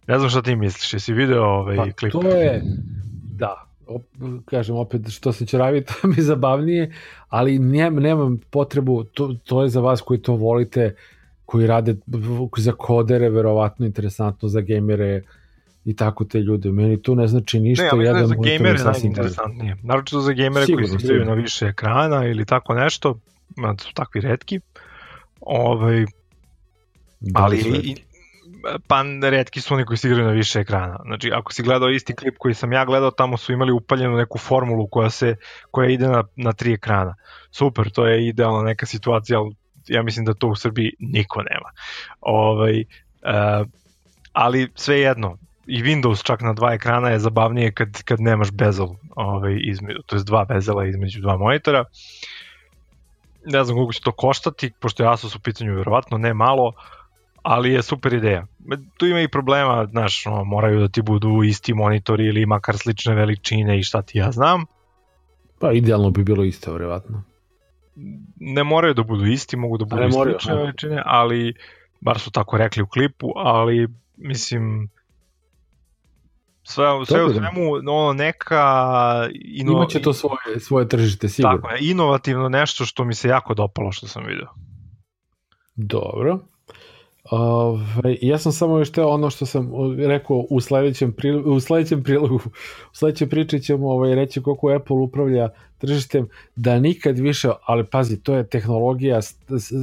B: Ne znam šta ti misliš, jesi video ovaj pa, klip?
A: To je, da, op, kažem opet što se će raditi, to mi je zabavnije, ali nem, nemam potrebu, to, to je za vas koji to volite, koji rade za kodere, verovatno interesantno za gamere i tako te ljude. Meni to ne znači ništa.
B: Ne, ja mislim da za gamere najinteresantnije. Naročito za gamere sigurno, koji se na više ekrana ili tako nešto, su takvi redki. Ovaj, ali i, pa redki su oni koji se igraju na više ekrana. Znači, ako si gledao isti klip koji sam ja gledao, tamo su imali upaljenu neku formulu koja se koja ide na, na tri ekrana. Super, to je idealna neka situacija, ali ja mislim da to u Srbiji niko nema. Ovaj, uh, ali svejedno, i Windows čak na dva ekrana je zabavnije kad, kad nemaš bezel, ovaj, između, to je dva bezela između dva monitora. Ne znam koliko će to koštati, pošto je Asus u pitanju verovatno ne malo, uh, ali je super ideja. Tu ima i problema, znaš, no, moraju da ti budu isti monitori ili makar slične veličine i šta ti ja znam.
A: Pa idealno bi bilo isto, vjerovatno.
B: Ne moraju da budu isti, mogu da budu moraju, slične veličine, ali bar su tako rekli u klipu, ali mislim sve, sve u svemu ono neka
A: ino, imaće to svoje, svoje tržište sigurno.
B: Tako je, inovativno nešto što mi se jako dopalo što sam video.
A: Dobro. Ove, ja sam samo još teo ono što sam rekao u sledećem, pri, u sledećem prilogu, u sledećem priči ćemo ovaj, reći koliko Apple upravlja tržištem, da nikad više, ali pazi, to je tehnologija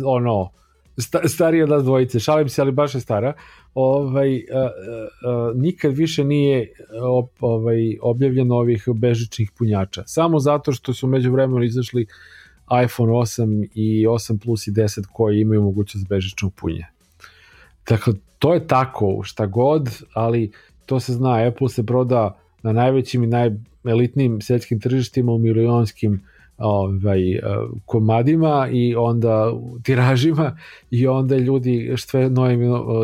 A: ono, sta, starija nas dvojice, šalim se, ali baš je stara, ovaj, a, a, nikad više nije op, ovaj, objavljeno ovih bežičnih punjača. Samo zato što su među vremenu izašli iPhone 8 i 8 Plus i 10 koji imaju mogućnost bežičnog punjenja. Dakle, to je tako, šta god, ali to se zna, Apple se proda na najvećim i najelitnijim svetskim tržištima u milionskim ovaj, komadima i onda tiražima i onda ljudi sve nove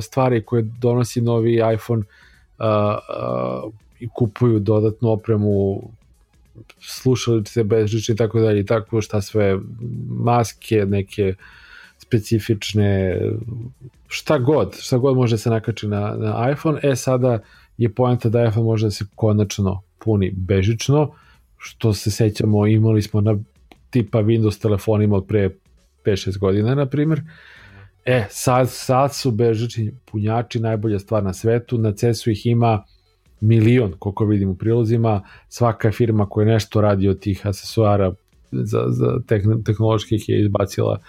A: stvari koje donosi novi iPhone uh, uh, i kupuju dodatnu opremu slušalice bežične i tako dalje i tako šta sve maske neke specifične šta god, šta god može da se nakači na, na iPhone, e sada je poenta da iPhone može da se konačno puni bežično, što se sećamo, imali smo na tipa Windows telefonima od pre 5-6 godina, na primjer. E, sad, sad su bežični punjači najbolja stvar na svetu, na CES-u ih ima milion, koliko vidim u prilozima, svaka firma koja nešto radi od tih asesuara za, za tehnoloških je izbacila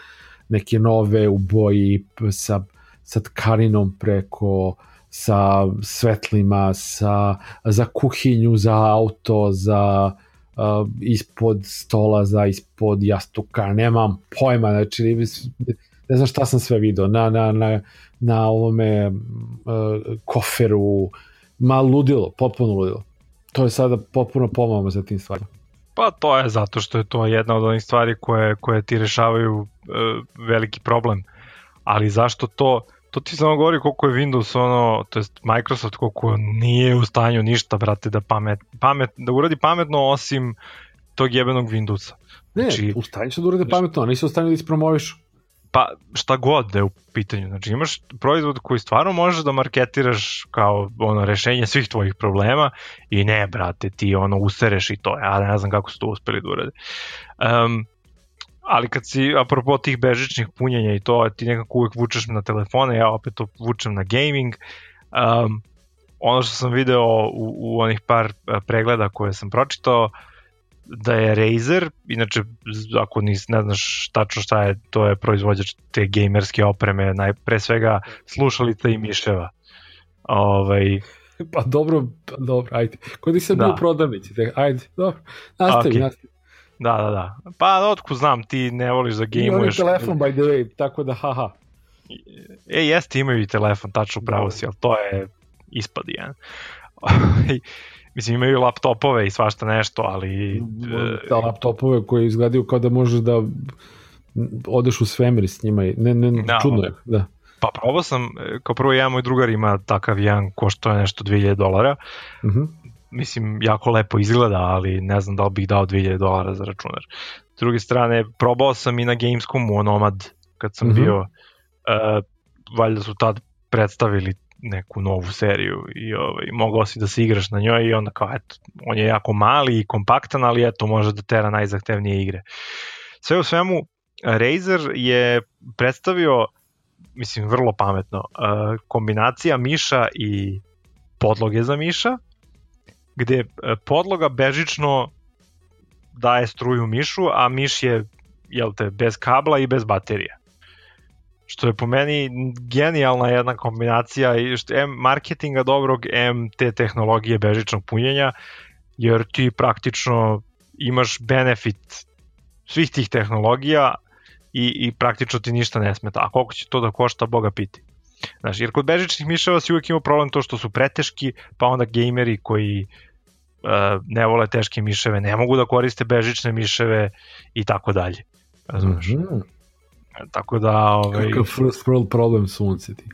A: neke nove u boji sa, sa tkaninom preko sa svetlima, sa, za kuhinju, za auto, za uh, ispod stola, za ispod jastuka, nemam pojma, znači ne znam šta sam sve video, na, na, na, na ovome uh, koferu, ma ludilo, potpuno ludilo. To je sada potpuno pomamo za tim stvarima.
B: Pa to je zato što je to jedna od onih stvari koje, koje ti rešavaju uh, veliki problem. Ali zašto to, to ti samo govori koliko je Windows ono, to jest Microsoft koliko nije u stanju ništa, brate, da pamet, pamet da uradi pametno osim tog jebenog Windowsa.
A: Znači, ne, u stanju su da urade pametno, nisu u stanju da ispromovišu
B: pa šta god da je u pitanju. Znači imaš proizvod koji stvarno možeš da marketiraš kao ono rešenje svih tvojih problema i ne, brate, ti ono usereš i to. Ja ne znam kako su to uspeli da urade. Um, ali kad si, apropo tih bežičnih punjenja i to, ti nekako uvek vučeš na telefone, ja opet to vučem na gaming. Um, ono što sam video u, u onih par pregleda koje sam pročitao, da je Razer, inače ako nis, ne znaš tačno šta je, to je proizvođač te gamerske opreme, naj, pre svega slušalica i miševa. Ovaj,
A: pa dobro, pa dobro, ajde. Kod ti sam da. bio prodavnici, te, ajde, dobro, nastavi, okay. nastavi.
B: Da, da, da. Pa otku znam, ti ne voliš da gamuješ.
A: Imaju telefon, by the way, tako da, haha.
B: E, jeste, imaju i telefon, tačno pravo si, ali to je ispad jedan. Mislim, imaju laptopove i svašta nešto, ali...
A: Da, laptopove koji izgledaju kao da možeš da odeš u svemir s njima. Ne, ne, da, čudno je, da.
B: Pa probao sam, e, kao prvo jedan moj drugar ima takav jedan košto je nešto 2000 dolara. Uh mhm. -huh. Mislim, jako lepo izgleda, ali ne znam da li bih dao 2000 dolara za računar. S druge strane, probao sam i na Gamescomu Nomad, kad sam mhm. -huh. bio, uh, valjda su tad predstavili neku novu seriju i ovaj, mogao si da se igraš na njoj i onda kao eto, on je jako mali i kompaktan, ali eto može da tera najzahtevnije igre. Sve u svemu, Razer je predstavio, mislim vrlo pametno, kombinacija miša i podloge za miša, gde podloga bežično daje struju mišu, a miš je jel te, bez kabla i bez baterije što je po meni genijalna jedna kombinacija i što M marketinga dobrog, M te tehnologije bežičnog punjenja, jer ti praktično imaš benefit svih tih tehnologija i, i praktično ti ništa ne smeta. A koliko će to da košta, Boga piti. Znaš, jer kod bežičnih miševa si uvijek imao problem to što su preteški, pa onda gejmeri koji uh, ne vole teške miševe ne mogu da koriste bežične miševe i tako dalje. Razumeš? Mm -hmm. Tako da... Ovaj...
A: Kakav first world problem sunce ti.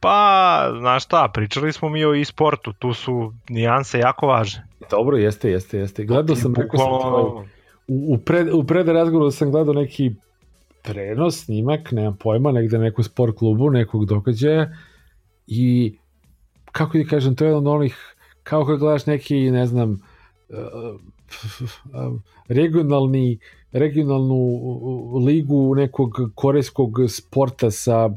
B: Pa, znaš šta, pričali smo mi o e-sportu, tu su nijanse jako važne.
A: Dobro, jeste, jeste, jeste. Gledao sam, rekao sam, tvoj, u, u, pred, u pred razgovoru sam gledao neki prenos, snimak, nemam pojma, negde neku sport klubu, nekog događaja i kako ti kažem, to je jedan od onih, kao kad gledaš neki, ne znam, uh, regionalni regionalnu ligu nekog korejskog sporta sa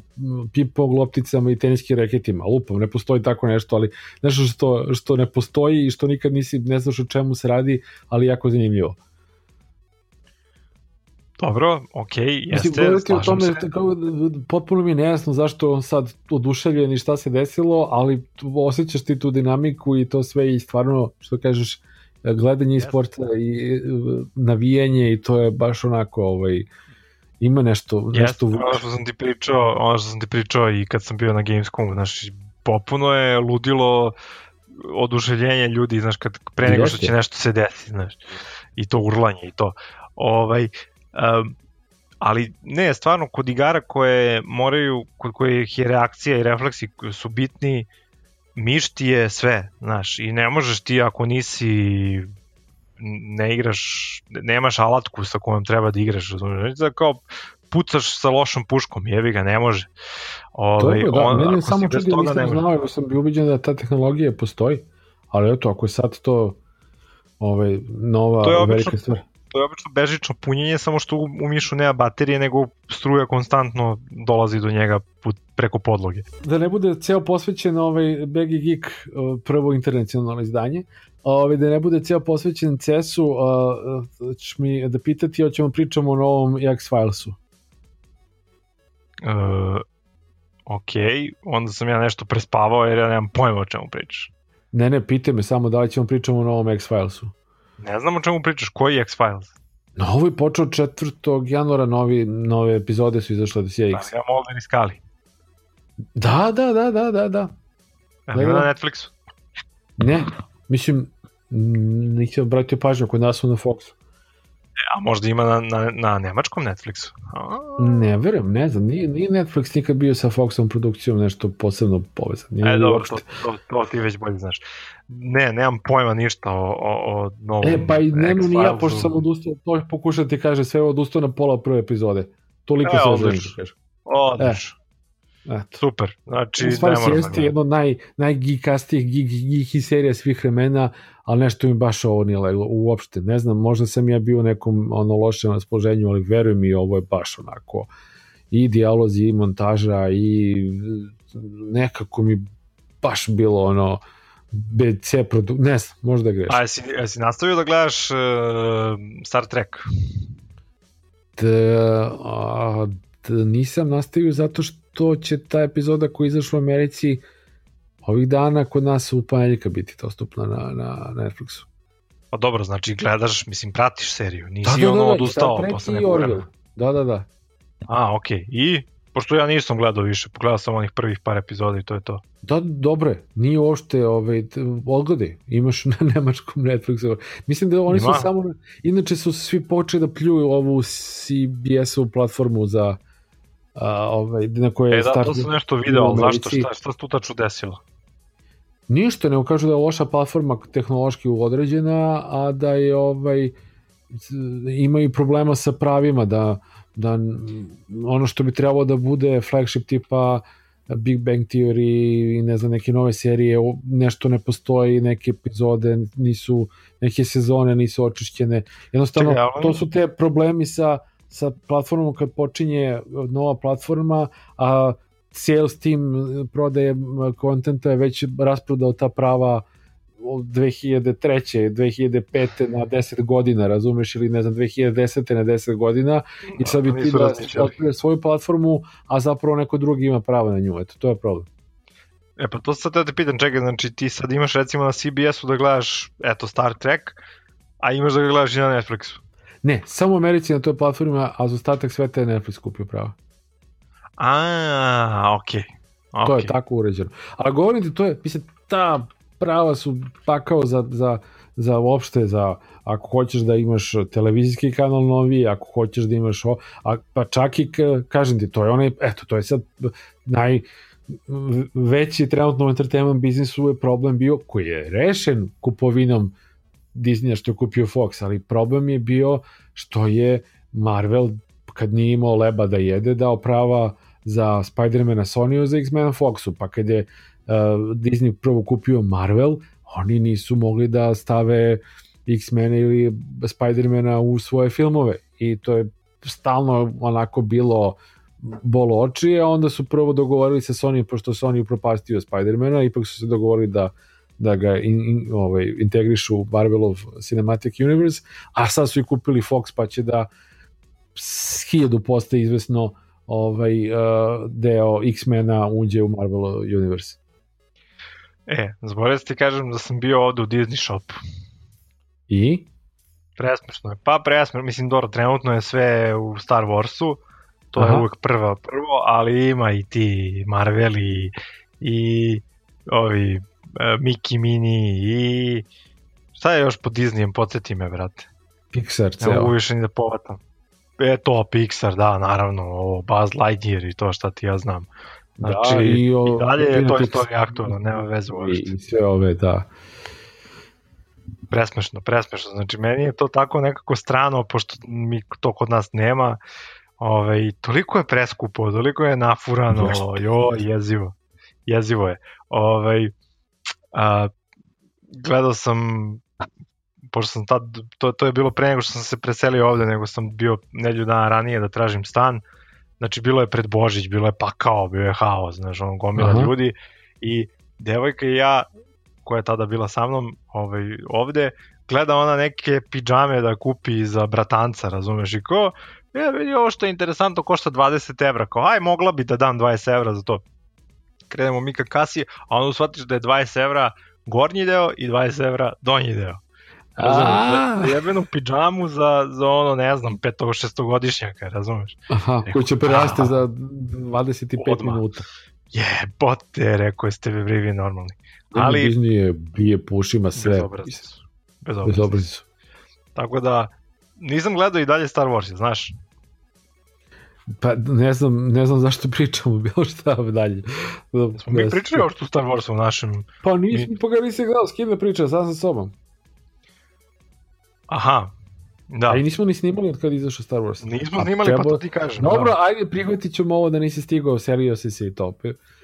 A: ping-pong lopticama i teniskim reketima. Lupam, ne postoji tako nešto, ali nešto što, što ne postoji i što nikad nisi, ne znaš o čemu se radi, ali jako zanimljivo.
B: Dobro, ok, jeste,
A: Mislim, o tome, se. Kao, potpuno mi je nejasno zašto on sad oduševljen i šta se desilo, ali osjećaš ti tu dinamiku i to sve i stvarno, što kažeš, gledanje sporta i navijanje i to je baš onako ovaj ima nešto nešto
B: Jeste, ono što sam ti pričao, ono što sam ti pričao i kad sam bio na Gamescomu, znači popuno je ludilo oduševljenje ljudi, znaš, kad pre nego što će nešto se desiti, znaš, i to urlanje i to. Ovaj, um, ali ne, stvarno, kod igara koje moraju, kod kojih je reakcija i refleksi su bitni, miš ti je sve, znaš, i ne možeš ti ako nisi ne igraš, nemaš alatku sa kojom treba da igraš, razumiješ, da kao pucaš sa lošom puškom, jevi ga, ne može.
A: Ove, Dobro, da, on, mene samo čudi, nisam znao, jer sam bio ubiđen da ta tehnologija postoji, ali eto, ako je sad to ovaj, nova
B: to je obično,
A: velika stvar.
B: To je obično bežično punjenje, samo što u Mišu nema baterije, nego struja konstantno dolazi do njega put, preko podloge.
A: Da ne bude ceo posvećen ovaj Baggy Geek prvo internacionalno izdanje, ovaj, da ne bude ceo posvećen CES-u, uh, ćeš mi da pitati, hoćemo pričamo o novom X-Filesu.
B: Uh, ok, onda sam ja nešto prespavao jer ja nemam pojma o čemu pričaš.
A: Ne, ne, pite me samo da li ćemo pričamo o novom X-Filesu.
B: Ne znam o čemu pričaš, koji je X-Files?
A: No, ovo je počeo 4. januara, novi, nove epizode su izašle od CX.
B: Da, ja Mulder i Skali.
A: Da, da, da, da, da, da.
B: A ne na Netflixu?
A: Ne, mislim, nisam obratio pažnju kod nas su na Foxu.
B: A možda ima na, na, na nemačkom Netflixu? A...
A: Ne verujem, ne znam, nije, nije Netflix nikad bio sa Foxom produkcijom nešto posebno povezan.
B: Nije e, dobro, to, to, to ti već bolje znaš. Ne, nemam pojma ništa o, o, o novom
A: E, pa i nemam ni ja, pošto sam odustao, to pokušati kaže sve odustao na pola prve epizode. Toliko e, se želim da.
B: Odlično. Eto. Super. Znači,
A: stvari se jeste jedno od naj, najgikastijih gig, gig serija svih vremena, ali nešto mi baš ovo nije leglo, uopšte. Ne znam, možda sam ja bio u nekom ono lošem raspoloženju, ali verujem mi ovo je baš onako i dijalozi i montaža i nekako mi baš bilo ono BC produ... ne znam, možda greš.
B: A jesi, jesi nastavio da gledaš uh, Star Trek?
A: Da, a, da nisam nastavio zato što će ta epizoda koja izašla u Americi ovih dana kod nas u ponedjeljka biti dostupna na, na Netflixu.
B: Pa dobro, znači gledaš, mislim, pratiš seriju, nisi da, da, ono da, odustao posle nekog vremena.
A: Da, da, da.
B: A, okej. Okay. I? Pošto ja nisam gledao više, pogledao sam onih prvih par epizoda i to je to.
A: Da, dobro je. Nije uopšte ovaj, odgledaj. Imaš na nemačkom Netflixu. Mislim da oni Ima. su samo... Inače su svi počeli da pljuju ovu CBS-ovu platformu za a, ovaj, na koje
B: e, da, to sam nešto video, ali zašto, šta, šta se tu tačno desilo?
A: Ništa, ne kažu da je loša platforma tehnološki određena, a da je ovaj imaju problema sa pravima, da, da ono što bi trebalo da bude flagship tipa Big Bang Theory i ne znam neke nove serije nešto ne postoji, neke epizode nisu, neke sezone nisu očišćene. Jednostavno, to su te problemi sa sa platformom kad počinje nova platforma, a sales team prodaje kontenta je već rasprodao ta prava od 2003. 2005. na 10 godina, razumeš, ili ne znam, 2010. na 10 godina i sad bi ti da otkrije svoju platformu, a zapravo neko drugi ima pravo na nju, eto, to je problem.
B: E pa to sad da te pitam, čekaj, znači ti sad imaš recimo na CBS-u da gledaš, eto, Star Trek, a imaš da ga gledaš i na Netflixu.
A: Ne, samo u Americi na toj platformi, a za ostatak sveta je Netflix kupio pravo.
B: A, okej. Okay. Okay.
A: To je tako uređeno. Ali govorim ti, to je, mislim, ta prava su pakao za, za, za uopšte, za ako hoćeš da imaš televizijski kanal novi, ako hoćeš da imaš, o, a, pa čak i, kažem ti, to je onaj, eto, to je sad naj, veći trenutno u entertainment biznisu je problem bio koji je rešen kupovinom Disneya što je kupio Fox, ali problem je bio što je Marvel kad nije imao leba da jede dao prava za Spider-mana Sony za X-mena Foxu, pa kad je uh, Disney prvo kupio Marvel, oni nisu mogli da stave X-mena ili Spider-mana u svoje filmove. I to je stalno onako bilo bolo oči, a onda su prvo dogovorili sa Sony, pošto Sony upropastio Spider-mana, ipak su se dogovorili da da ga in, in, ovaj, integrišu u Marvelov Cinematic Universe, a sad su i kupili Fox pa će da hiljadu posta izvesno ovaj, uh, deo X-mena uđe u Marvel Universe.
B: E, zaboravim da ti kažem da sam bio ovde u Disney Shop.
A: I?
B: Presmešno je. Pa presmešno, mislim, dobro, trenutno je sve u Star Warsu, to Aha. je uvek prva prvo, ali ima i ti Marveli i ovi E, Mickey Mini i šta je još po Disneyem, podsjeti me, brate.
A: Pixar, ceo.
B: Ne mogu više ni da povatam. E to, Pixar, da, naravno, ovo, Buzz Lightyear i to šta ti ja znam. Da, znači, da, i, o, i dalje je to istorija aktualno, nema veze uopšte.
A: I, I sve ove, da.
B: Presmešno, presmešno. Znači, meni je to tako nekako strano, pošto mi to kod nas nema. Ovaj, toliko je preskupo, toliko je nafurano, jo, jezivo. Jezivo je. Ovaj, a, gledao sam pošto sam tad, to, to je bilo pre nego što sam se preselio ovde, nego sam bio nedlju dana ranije da tražim stan, znači bilo je pred Božić, bilo je pakao, bio je haos, znaš, on gomila Aha. ljudi i devojka i ja, koja je tada bila sa mnom ovaj, ovde, gleda ona neke pidžame da kupi za bratanca, razumeš, i ko, ja vidi ovo što je interesantno, košta 20 evra, kao, aj, mogla bi da dam 20 evra za to. Krenemo mi ka kasi, a onda shvatiš da je 20 evra gornji deo i 20 evra donji deo. Razumeš, jebenu pidžamu za, za ono, ne znam, peto, šestogodišnjaka, razumeš?
A: Aha, koji će preraste za 25 odmah. minuta.
B: Jebote, rekao ste vi brivi normalni.
A: Ali... Disney je bije po ušima sve.
B: Bezobrazi su. Bezobrazi, Bezobrazi su. Tako da, nisam gledao i dalje Star Wars, znaš.
A: Pa ne znam, ne znam zašto pričamo bilo šta dalje.
B: Da, Smo mi pričali o što Star Warsu u našem...
A: Pa nisam, mi... pa ga nisi gledao, s kim da pričam, sam sa sobom.
B: Aha, Da.
A: A i nismo ni snimali od kada izašao Star Wars.
B: Nismo snimali, treba... pa to ti kažem.
A: Dobro, da. ajde, prihvatit ćemo ovo da nisi stigao, serio si se i to.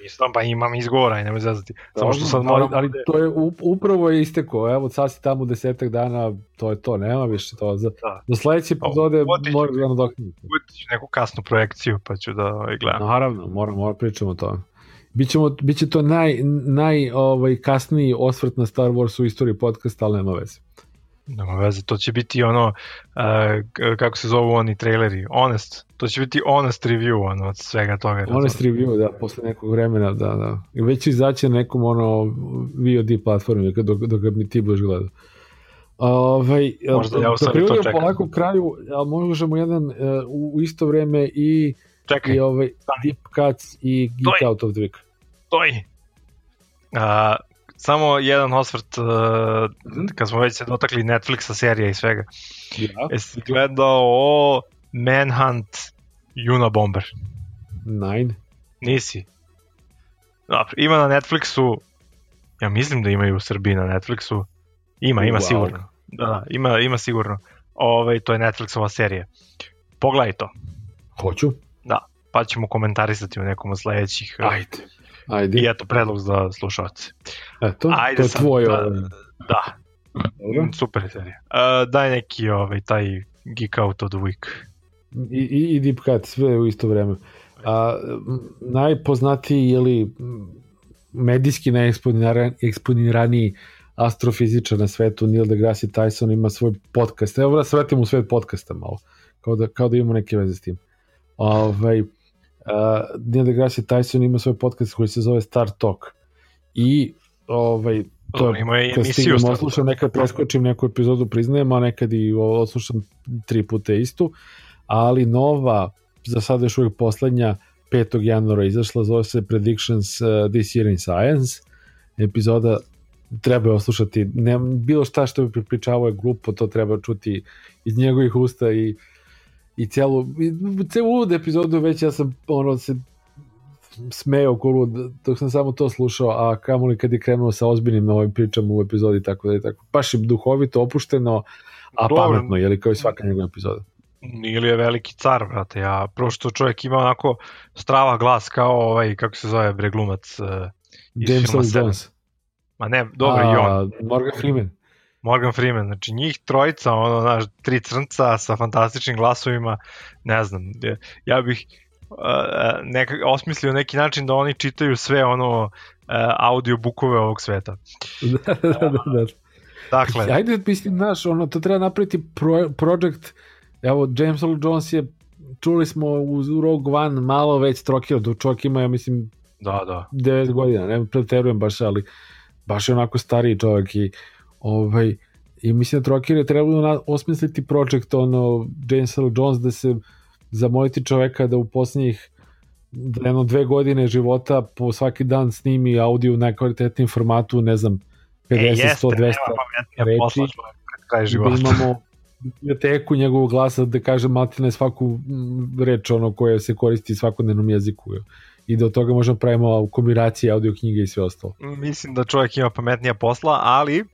B: Nisam, pa imam izgovora i nemoj zazati. Samo što sad moram...
A: Ali, ali to je, upravo je isteko, evo sad si tamo desetak dana, to je to, nema više to. Za, da. Do sledeće epizode moram da nadokniti.
B: Utiću neku kasnu projekciju, pa ću da ovaj, gledam.
A: Naravno, moram, moram pričamo o tome. Bićemo, biće to naj, naj ovaj, kasniji osvrt na Star Wars u istoriji podcasta, ali nema veze.
B: Nema veze, to će biti ono, uh, kako se zovu oni traileri, honest, to će biti honest review ono, od svega toga.
A: Honest review, da, posle nekog vremena, da, da. I već izaći na nekom ono VOD platformi dok, dok mi ti budeš gledao. Ovaj, Možda ja da privodimo polako kraju, ali možemo jedan uh, u isto vreme i,
B: Čekaj.
A: i ovaj, Deep Cuts i Geek. Out of the Week.
B: Toj! Uh, samo jedan osvrt uh, kad smo već se dotakli Netflixa serija i svega. Ja. Jesi gledao o Manhunt Unabomber?
A: Nine.
B: Nisi. Dobro, ima na Netflixu, ja mislim da imaju u Srbiji na Netflixu. Ima, ima wow. sigurno. Da, da, ima, ima sigurno. Ove, ovaj, to je Netflixova serija. Pogledaj to.
A: Hoću.
B: Da, pa ćemo komentarisati u nekom od sledećih.
A: Ajde. Ajde.
B: I eto, predlog za slušalce.
A: Eto, Ajde to je tvoj... Da,
B: da. Dobro. super serija. Uh, daj neki ovaj, taj Geek Out of the Week.
A: I, i, i Deep Cut, sve u isto vreme. A, najpoznatiji je li medijski najeksponiraniji astrofizičar na svetu Neil deGrasse Tyson ima svoj podcast. Evo da svetim u svet podcasta malo. Kao da, kao da imamo neke veze s tim. Ovaj, Uh, Neil deGrasse Tyson ima svoj podcast koji se zove Star Talk. I ovaj, to
B: Dobro, ima i emisiju
A: Star Talk. nekad preskočim neku epizodu, priznajem, a nekad i odslušam tri puta istu, ali nova, za sada još uvijek poslednja, 5. januara izašla, zove se Predictions uh, This Year in Science. Epizoda treba je oslušati. Ne, bilo šta što bi pripričavao je glupo, to treba čuti iz njegovih usta i i celu, celu epizodu već ja sam ono se smeo ko dok sam samo to slušao, a kamoli kad je krenuo sa ozbiljnim novim pričama u epizodi, tako da je tako, baš je duhovito, opušteno, a Dobro. pametno, je li kao i svaka njegova epizoda.
B: Ili je veliki car, brate, ja, prvo što čovjek ima onako strava glas kao ovaj, kako se zove, bre glumac uh,
A: James Earl Jones.
B: Ma ne, dobro, a, i on.
A: Morgan Freeman.
B: Morgan Freeman, znači njih trojica, ono, znaš, tri crnca sa fantastičnim glasovima, ne znam, ja bih uh, neka, osmislio neki način da oni čitaju sve ono uh, audio bukove ovog sveta.
A: da, da, da, da. Dakle. Ajde, mislim, znaš, ono, to treba napraviti pro, project, evo, James Earl Jones je, čuli smo u Rogue One malo već trokio, do čovjek ima, ja mislim,
B: da, da.
A: 9 godina, ne preterujem baš, ali baš je onako stariji čovjek i Ovaj, I mislim da Trokir je trebalo osmisliti projekt ono, James Earl Jones da se zamoliti čoveka da u poslednjih da jedno dve godine života po svaki dan snimi audio u najkvalitetnijem formatu, ne znam, 50, e, jeste, 100, 200 reči.
B: Kraj života.
A: Da imamo biblioteku njegovog glasa da kaže maltene svaku reč ono koja se koristi svakodnevnom jeziku i da od toga možemo pravimo kombinacije audio knjige i sve ostalo.
B: Mislim da čovjek ima pametnija posla, ali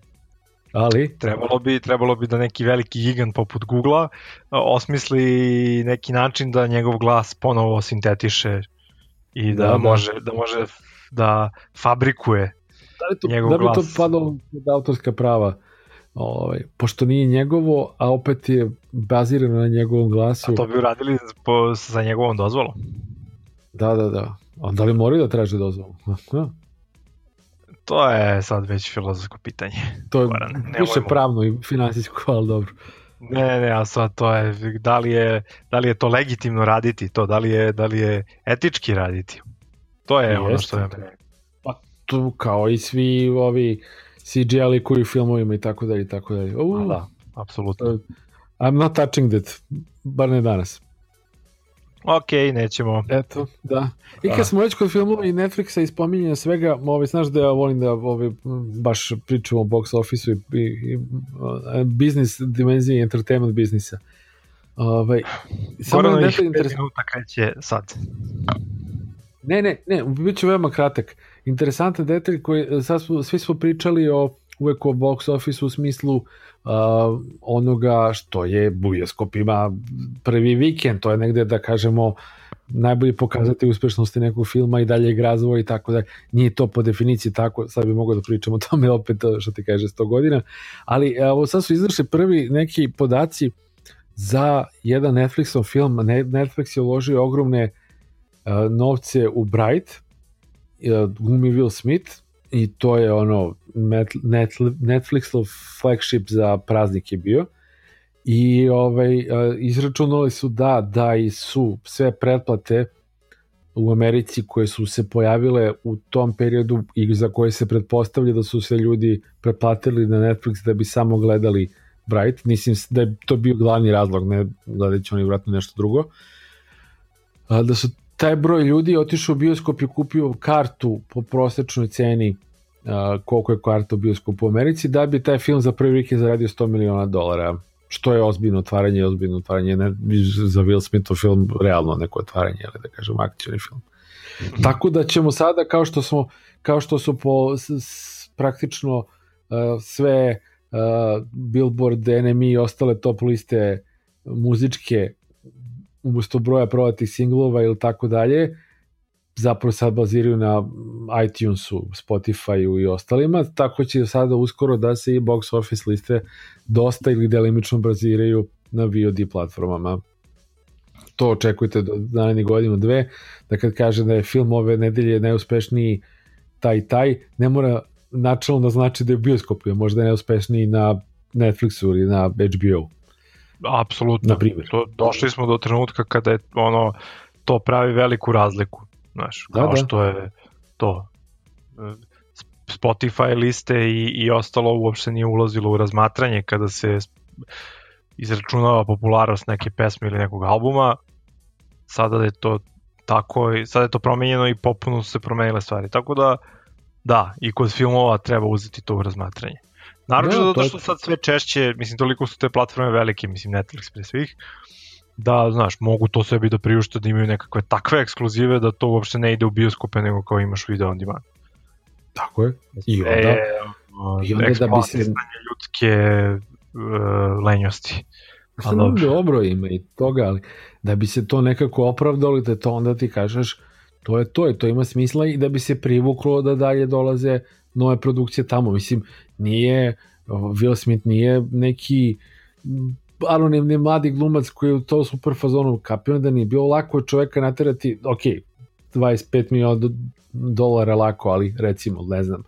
A: Ali?
B: Trebalo bi, trebalo bi da neki veliki gigant poput Google-a osmisli neki način da njegov glas ponovo sintetiše i da, da, da. može da može da fabrikuje
A: da li to, njegov da bi glas. to padalo da autorska prava? Ovaj, pošto nije njegovo, a opet je bazirano na njegovom glasu.
B: A to bi uradili po, sa njegovom dozvolom.
A: Da, da, da. Onda li moraju da traže dozvolu?
B: To je sad već filozofsko pitanje.
A: To je Goran, više pravno i finansijsko, ali dobro.
B: Ne, ne, a sad to je, da li je, da li je to legitimno raditi, to, da li je, da li je etički raditi. To je ono što je...
A: Pa tu kao i svi ovi CGI-li koji filmovima i tako dalje i tako dalje.
B: Uh, da, apsolutno.
A: I'm not touching that, bar ne danas.
B: Ok, nećemo.
A: Eto, da. I kad smo već kod filmova i Netflixa i spominjanja svega, ovaj, znaš da ja volim da ovaj, baš pričam o box office i, i, i biznis dimenziji entertainment biznisa. Ovaj,
B: samo Goran, da interes... minuta kreće sad.
A: Ne, ne, ne, bit će veoma kratak. Interesantan detalj koji, sad smo, svi smo pričali o uvek o box office u smislu uh, onoga što je bioskop. Ima prvi vikend, to je negde da kažemo najbolji pokazati uspešnosti nekog filma i dalje razvoja i tako da nije to po definiciji tako, sad bi mogao da pričam o tome opet što ti kaže 100 godina, ali evo sad su izašli prvi neki podaci za jedan Netflixov film, Netflix je uložio ogromne uh, novce u Bright, uh, glumi Will Smith, i to je ono Netflixov flagship za praznik je bio. I ovaj, izračunali su da da i su sve pretplate u Americi koje su se pojavile u tom periodu i za koje se pretpostavlja da su sve ljudi pretplatili na Netflix da bi samo gledali Bright, mislim da je to bio glavni razlog, ne gledajući oni vratno nešto drugo, da su taj broj ljudi otišao u bioskop i kupio kartu po prosečnoj ceni uh, koliko je karta u bioskopu u Americi, da bi taj film za prvi vikend zaradio 100 miliona dolara što je ozbiljno otvaranje, ozbiljno otvaranje ne, za Will Smithov film realno neko otvaranje, ali da kažem akcijni film. Mm. Tako da ćemo sada kao što smo kao što su po s, s, praktično uh, sve uh, Billboard, NME i ostale top liste muzičke umesto broja prodatih singlova ili tako dalje, zapravo sad baziraju na iTunesu, Spotifyu i ostalima, tako će sada uskoro da se i box office liste dosta ili delimično baziraju na VOD platformama. To očekujte do narednih godinu dve, da kad kaže da je film ove nedelje najuspešniji taj taj, ne mora načalno da znači da je u bioskopu, možda je najuspešniji na Netflixu ili na HBO.
B: Apsolutno. Na primjer. To, došli smo do trenutka kada je ono to pravi veliku razliku, znaš, da, kao da. što je to Spotify liste i, i ostalo uopšte nije ulazilo u razmatranje kada se izračunava popularnost neke pesme ili nekog albuma, sada je to tako, sada je to promenjeno i popuno su se promenile stvari, tako da da, i kod filmova treba uzeti to u razmatranje. Naravno da, zato što sad sve češće, mislim, toliko su te platforme velike, mislim, Netflix pre svih, da, znaš, mogu to sebi da priušte da imaju nekakve takve ekskluzive da to uopšte ne ide u bioskope nego kao imaš video on demand.
A: Tako je. I onda, e,
B: i onda da bi se... ljudske uh, lenjosti.
A: Pa dobro. dobro ima i toga, ali da bi se to nekako opravdalo, da to onda ti kažeš to je to, je to ima smisla i da bi se privuklo da dalje dolaze nove produkcije tamo. Mislim, nije, Will Smith nije neki anonimni mladi glumac koji je u to super fazonu kapio da nije bilo lako čoveka naterati, ok, 25 miliona dolara lako, ali recimo, ne znam,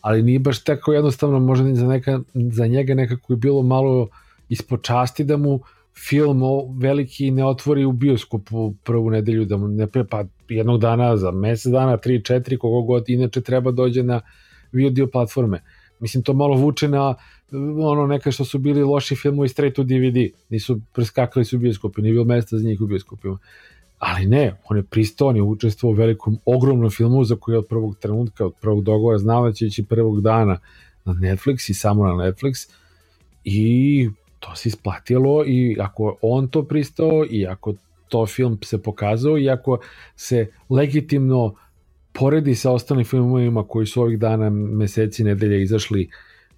A: ali nije baš tako jednostavno, možda za, neka, za njega nekako je bilo malo ispod časti da mu film veliki ne otvori u bioskopu prvu nedelju, da mu ne pa jednog dana, za mesec dana, 3, 4, kogo god, inače treba dođe na VOD platforme. Mislim, to malo vuče na ono neka što su bili loši filmovi straight to DVD, nisu preskakali su u bioskopu, nije bilo mesta za njih u bioskopima. Ali ne, on je pristao, on je učestvovao u velikom, ogromnom filmu za koji od prvog trenutka, od prvog dogovora znao da će ići prvog dana na Netflix i samo na Netflix i to se isplatilo i ako on to pristao i ako to film se pokazao i ako se legitimno poredi sa ostalim filmovima koji su ovih dana, meseci, nedelja izašli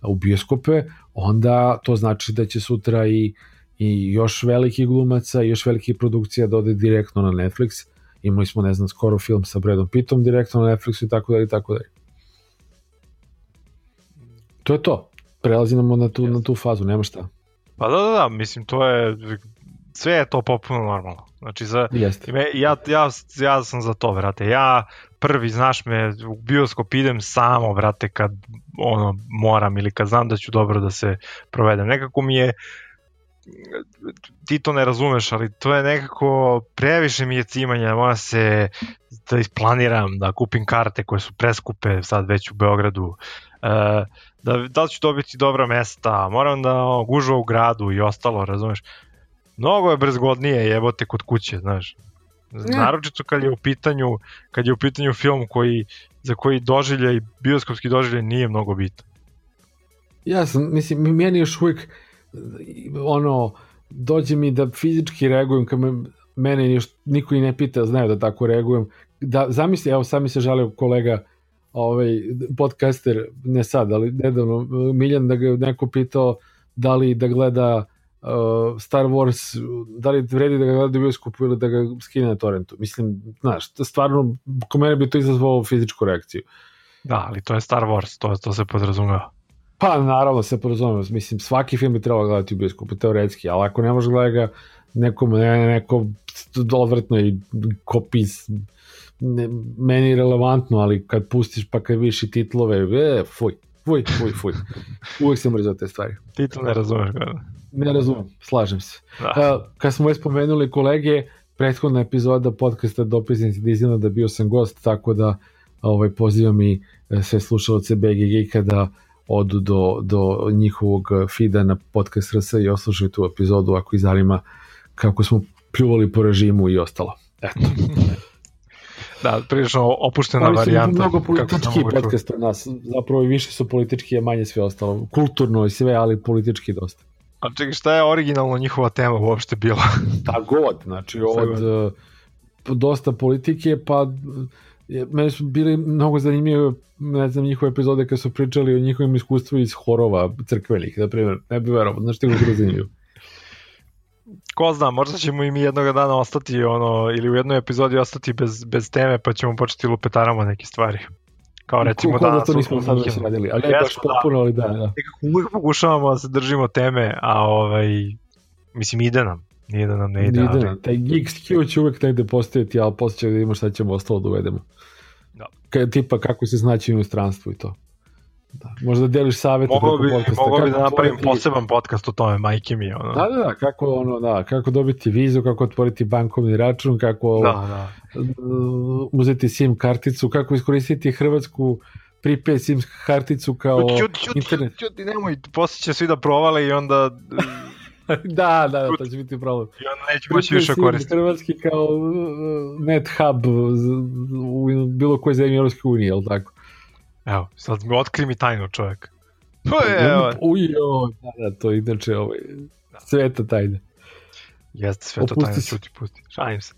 A: u bioskope, onda to znači da će sutra i, i još veliki glumaca još veliki produkcija da ode direktno na Netflix. Imali smo, ne znam, skoro film sa Bradom Pittom direktno na Netflixu i tako dalje i tako dalje. To je to. Prelazimo na tu, na tu fazu, nema šta.
B: Pa da, da, da, mislim, to je, sve je to popuno normalno. Znači, za,
A: Jeste.
B: me, ja, ja, ja sam za to, vrate. Ja prvi, znaš me, u bioskop idem samo, vrate, kad ono, moram ili kad znam da ću dobro da se provedem. Nekako mi je, ti to ne razumeš, ali to je nekako previše mi je cimanja, mora se da isplaniram, da kupim karte koje su preskupe sad već u Beogradu, e, da, da li ću dobiti dobra mesta, moram da o, gužva u gradu i ostalo, razumeš. Mnogo je brzgodnije jebote kod kuće, znaš. Naročito kad je u pitanju kad je u pitanju film koji za koji doživljaj bioskopski doživljaj nije mnogo bitan.
A: Ja sam, mislim, meni još uvijek ono, dođe mi da fizički reagujem kad me, mene još niko i ne pita, znaju da tako reagujem. Da, zamisli, evo sami se žalio kolega ovaj, podcaster, ne sad, ali nedavno, Miljan da ga neko pitao da li da gleda uh, Star Wars, da li vredi da ga gleda u bioskopu ili da ga skine na torrentu. Mislim, znaš, stvarno, ko mene bi to izazvalo fizičku reakciju.
B: Da, ali to je Star Wars, to, to se podrazumeva.
A: Pa naravno se podrazumeva, mislim, svaki film bi trebalo gledati u bioskopu, teoretski, ali ako ne može gledati ga nekom, ne, neko odvrtno i kopis ne, meni relevantno, ali kad pustiš pa kad vidiš i titlove, e, fuj, fuj, fuj, fuj. Uvijek se mrzio te stvari.
B: Ti to ne razumeš, kada?
A: Ne razumem, slažem se. Da. Uh, kad smo već spomenuli kolege, prethodna epizoda podcasta Dopisnici Disneylanda bio sam gost, tako da ovaj, pozivam i sve slušalce BG Geeka da odu do, do njihovog feeda na podcast RS i oslušaju tu epizodu ako ih zanima kako smo pljuvali po režimu i ostalo. Eto.
B: da, prilično opuštena Ali varijanta.
A: Mnogo politički podcast od nas, zapravo i više su politički, a manje sve ostalo. Kulturno i sve, ali politički dosta.
B: A čekaj, šta je originalno njihova tema uopšte bila?
A: Ta god, znači od god. dosta politike, pa meni su bili mnogo zanimljive ne znam, njihove epizode kad su pričali o njihovim iskustvu iz horova crkvenih, na primjer, ne bi verovao, znaš ti kako zanimljivo.
B: Ko zna, možda ćemo i mi jednog dana ostati ono, ili u jednoj epizodi ostati bez, bez teme, pa ćemo početi lupetaramo neke stvari. Kao recimo
A: da... da to nismo sad već radili, ali ne baš popuno, ali da, da.
B: Nekako uvijek pokušavamo da se držimo teme, a ovaj, mislim ide nam. Nije da nam ne ide.
A: Nije nam. Taj skill će uvijek negde postaviti, ali posle će da vidimo šta ćemo ostalo da uvedemo. Da. Ka, tipa kako se znaći u inostranstvu i to. Da. Možda deliš savete
B: mogu bi, podcasta. Mogu bi da napravim otvoriti... poseban podcast o tome, majke mi. Ono.
A: Da, da, da, kako, ono, da, kako dobiti vizu, kako otvoriti bankovni račun, kako
B: da, da.
A: Uh, uzeti SIM karticu, kako iskoristiti hrvatsku prepaid SIM karticu kao
B: čuti, čuti, internet. Čuti, čuti, nemoj, posle će svi da provale i onda
A: da, da, da, to će biti problem.
B: I onda neće moći više koristiti.
A: Hrvatski kao uh, net hub u bilo koje zemlje Europske unije, je li tako?
B: Evo, sad mi otkri mi tajnu čovjek. To je, evo.
A: Ujo, da, da, to je inače ovaj, sveta tajna.
B: Jeste sveta tajna, čuti, pusti. Šalim se.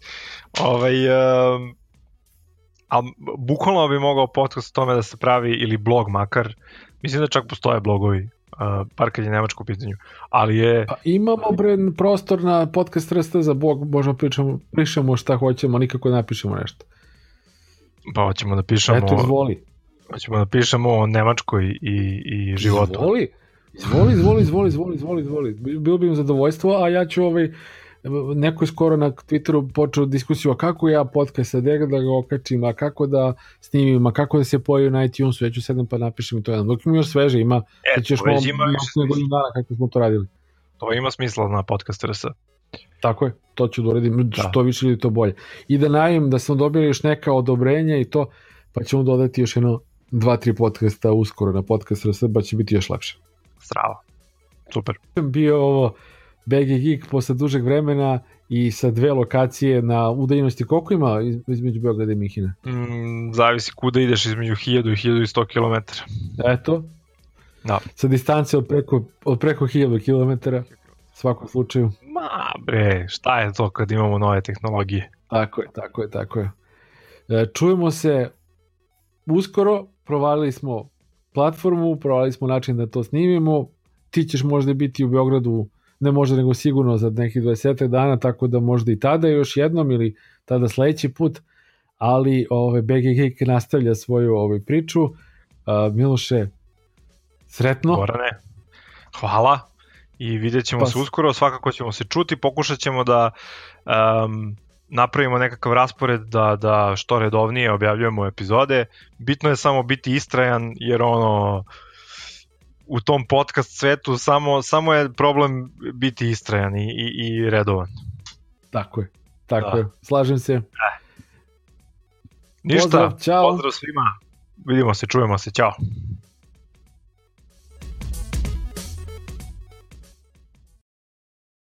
B: Ovaj, um, ali bukvalno bi mogao podcast o tome da se pravi ili blog makar. Mislim da čak postoje blogovi uh, par kad je Nemačko u pitanju, ali je...
A: Pa imamo bre prostor na podcast RST za Bog, možemo pričamo, pišemo šta hoćemo, nikako ne napišemo nešto.
B: Pa hoćemo da pišemo...
A: Eto, izvoli.
B: Hoćemo da pišemo o Nemačkoj i, i životu.
A: Izvoli, izvoli, izvoli, izvoli, izvoli, izvoli, izvoli. Bilo bi im zadovoljstvo, a ja ću ovaj, neko je skoro na Twitteru počeo diskusiju a kako ja podcast da ga da ga okačim, a kako da snimim, a kako da se pojavim na iTunesu, ja ću sedem pa napišem to jedan. Dok mi još sveže ima, e, da ćeš malo, godinu dana kako smo to radili.
B: To ima smisla na podcast RS.
A: Tako je, to ću da uradim, da. što više ili to bolje. I da najim da smo dobili još neka odobrenja i to, pa ćemo dodati još jedno dva, tri podcasta uskoro na podcast RS, pa će biti još lepše.
B: Strava. Super.
A: Bio ovo BG Geek posle dužeg vremena i sa dve lokacije na udaljenosti koliko ima između Beograda i Mihina?
B: Mm, zavisi kuda ideš između 1000 i 1100 km.
A: Eto.
B: Da.
A: Sa distance od preko, od preko 1000 km svakom slučaju.
B: Ma bre, šta je to kad imamo nove tehnologije?
A: Tako je, tako je, tako je. E, čujemo se uskoro, provalili smo platformu, provali smo način da to snimimo, ti ćeš možda biti u Beogradu, ne možda nego sigurno za nekih 20 dana, tako da možda i tada još jednom ili tada sledeći put, ali ove, BG nastavlja svoju ovaj, priču. Uh, Miloše, sretno.
B: Gorane, hvala i vidjet ćemo pa, se uskoro, svakako ćemo se čuti, pokušat ćemo da um, napravimo nekakav raspored da, da što redovnije objavljujemo epizode. Bitno je samo biti istrajan jer ono u tom podcast svetu samo, samo je problem biti istrajan i, i, i redovan.
A: Tako je, tako da. je. Slažem se.
B: Eh. Ništa, pozdrav, čao. pozdrav svima. Vidimo se, čujemo se, ćao.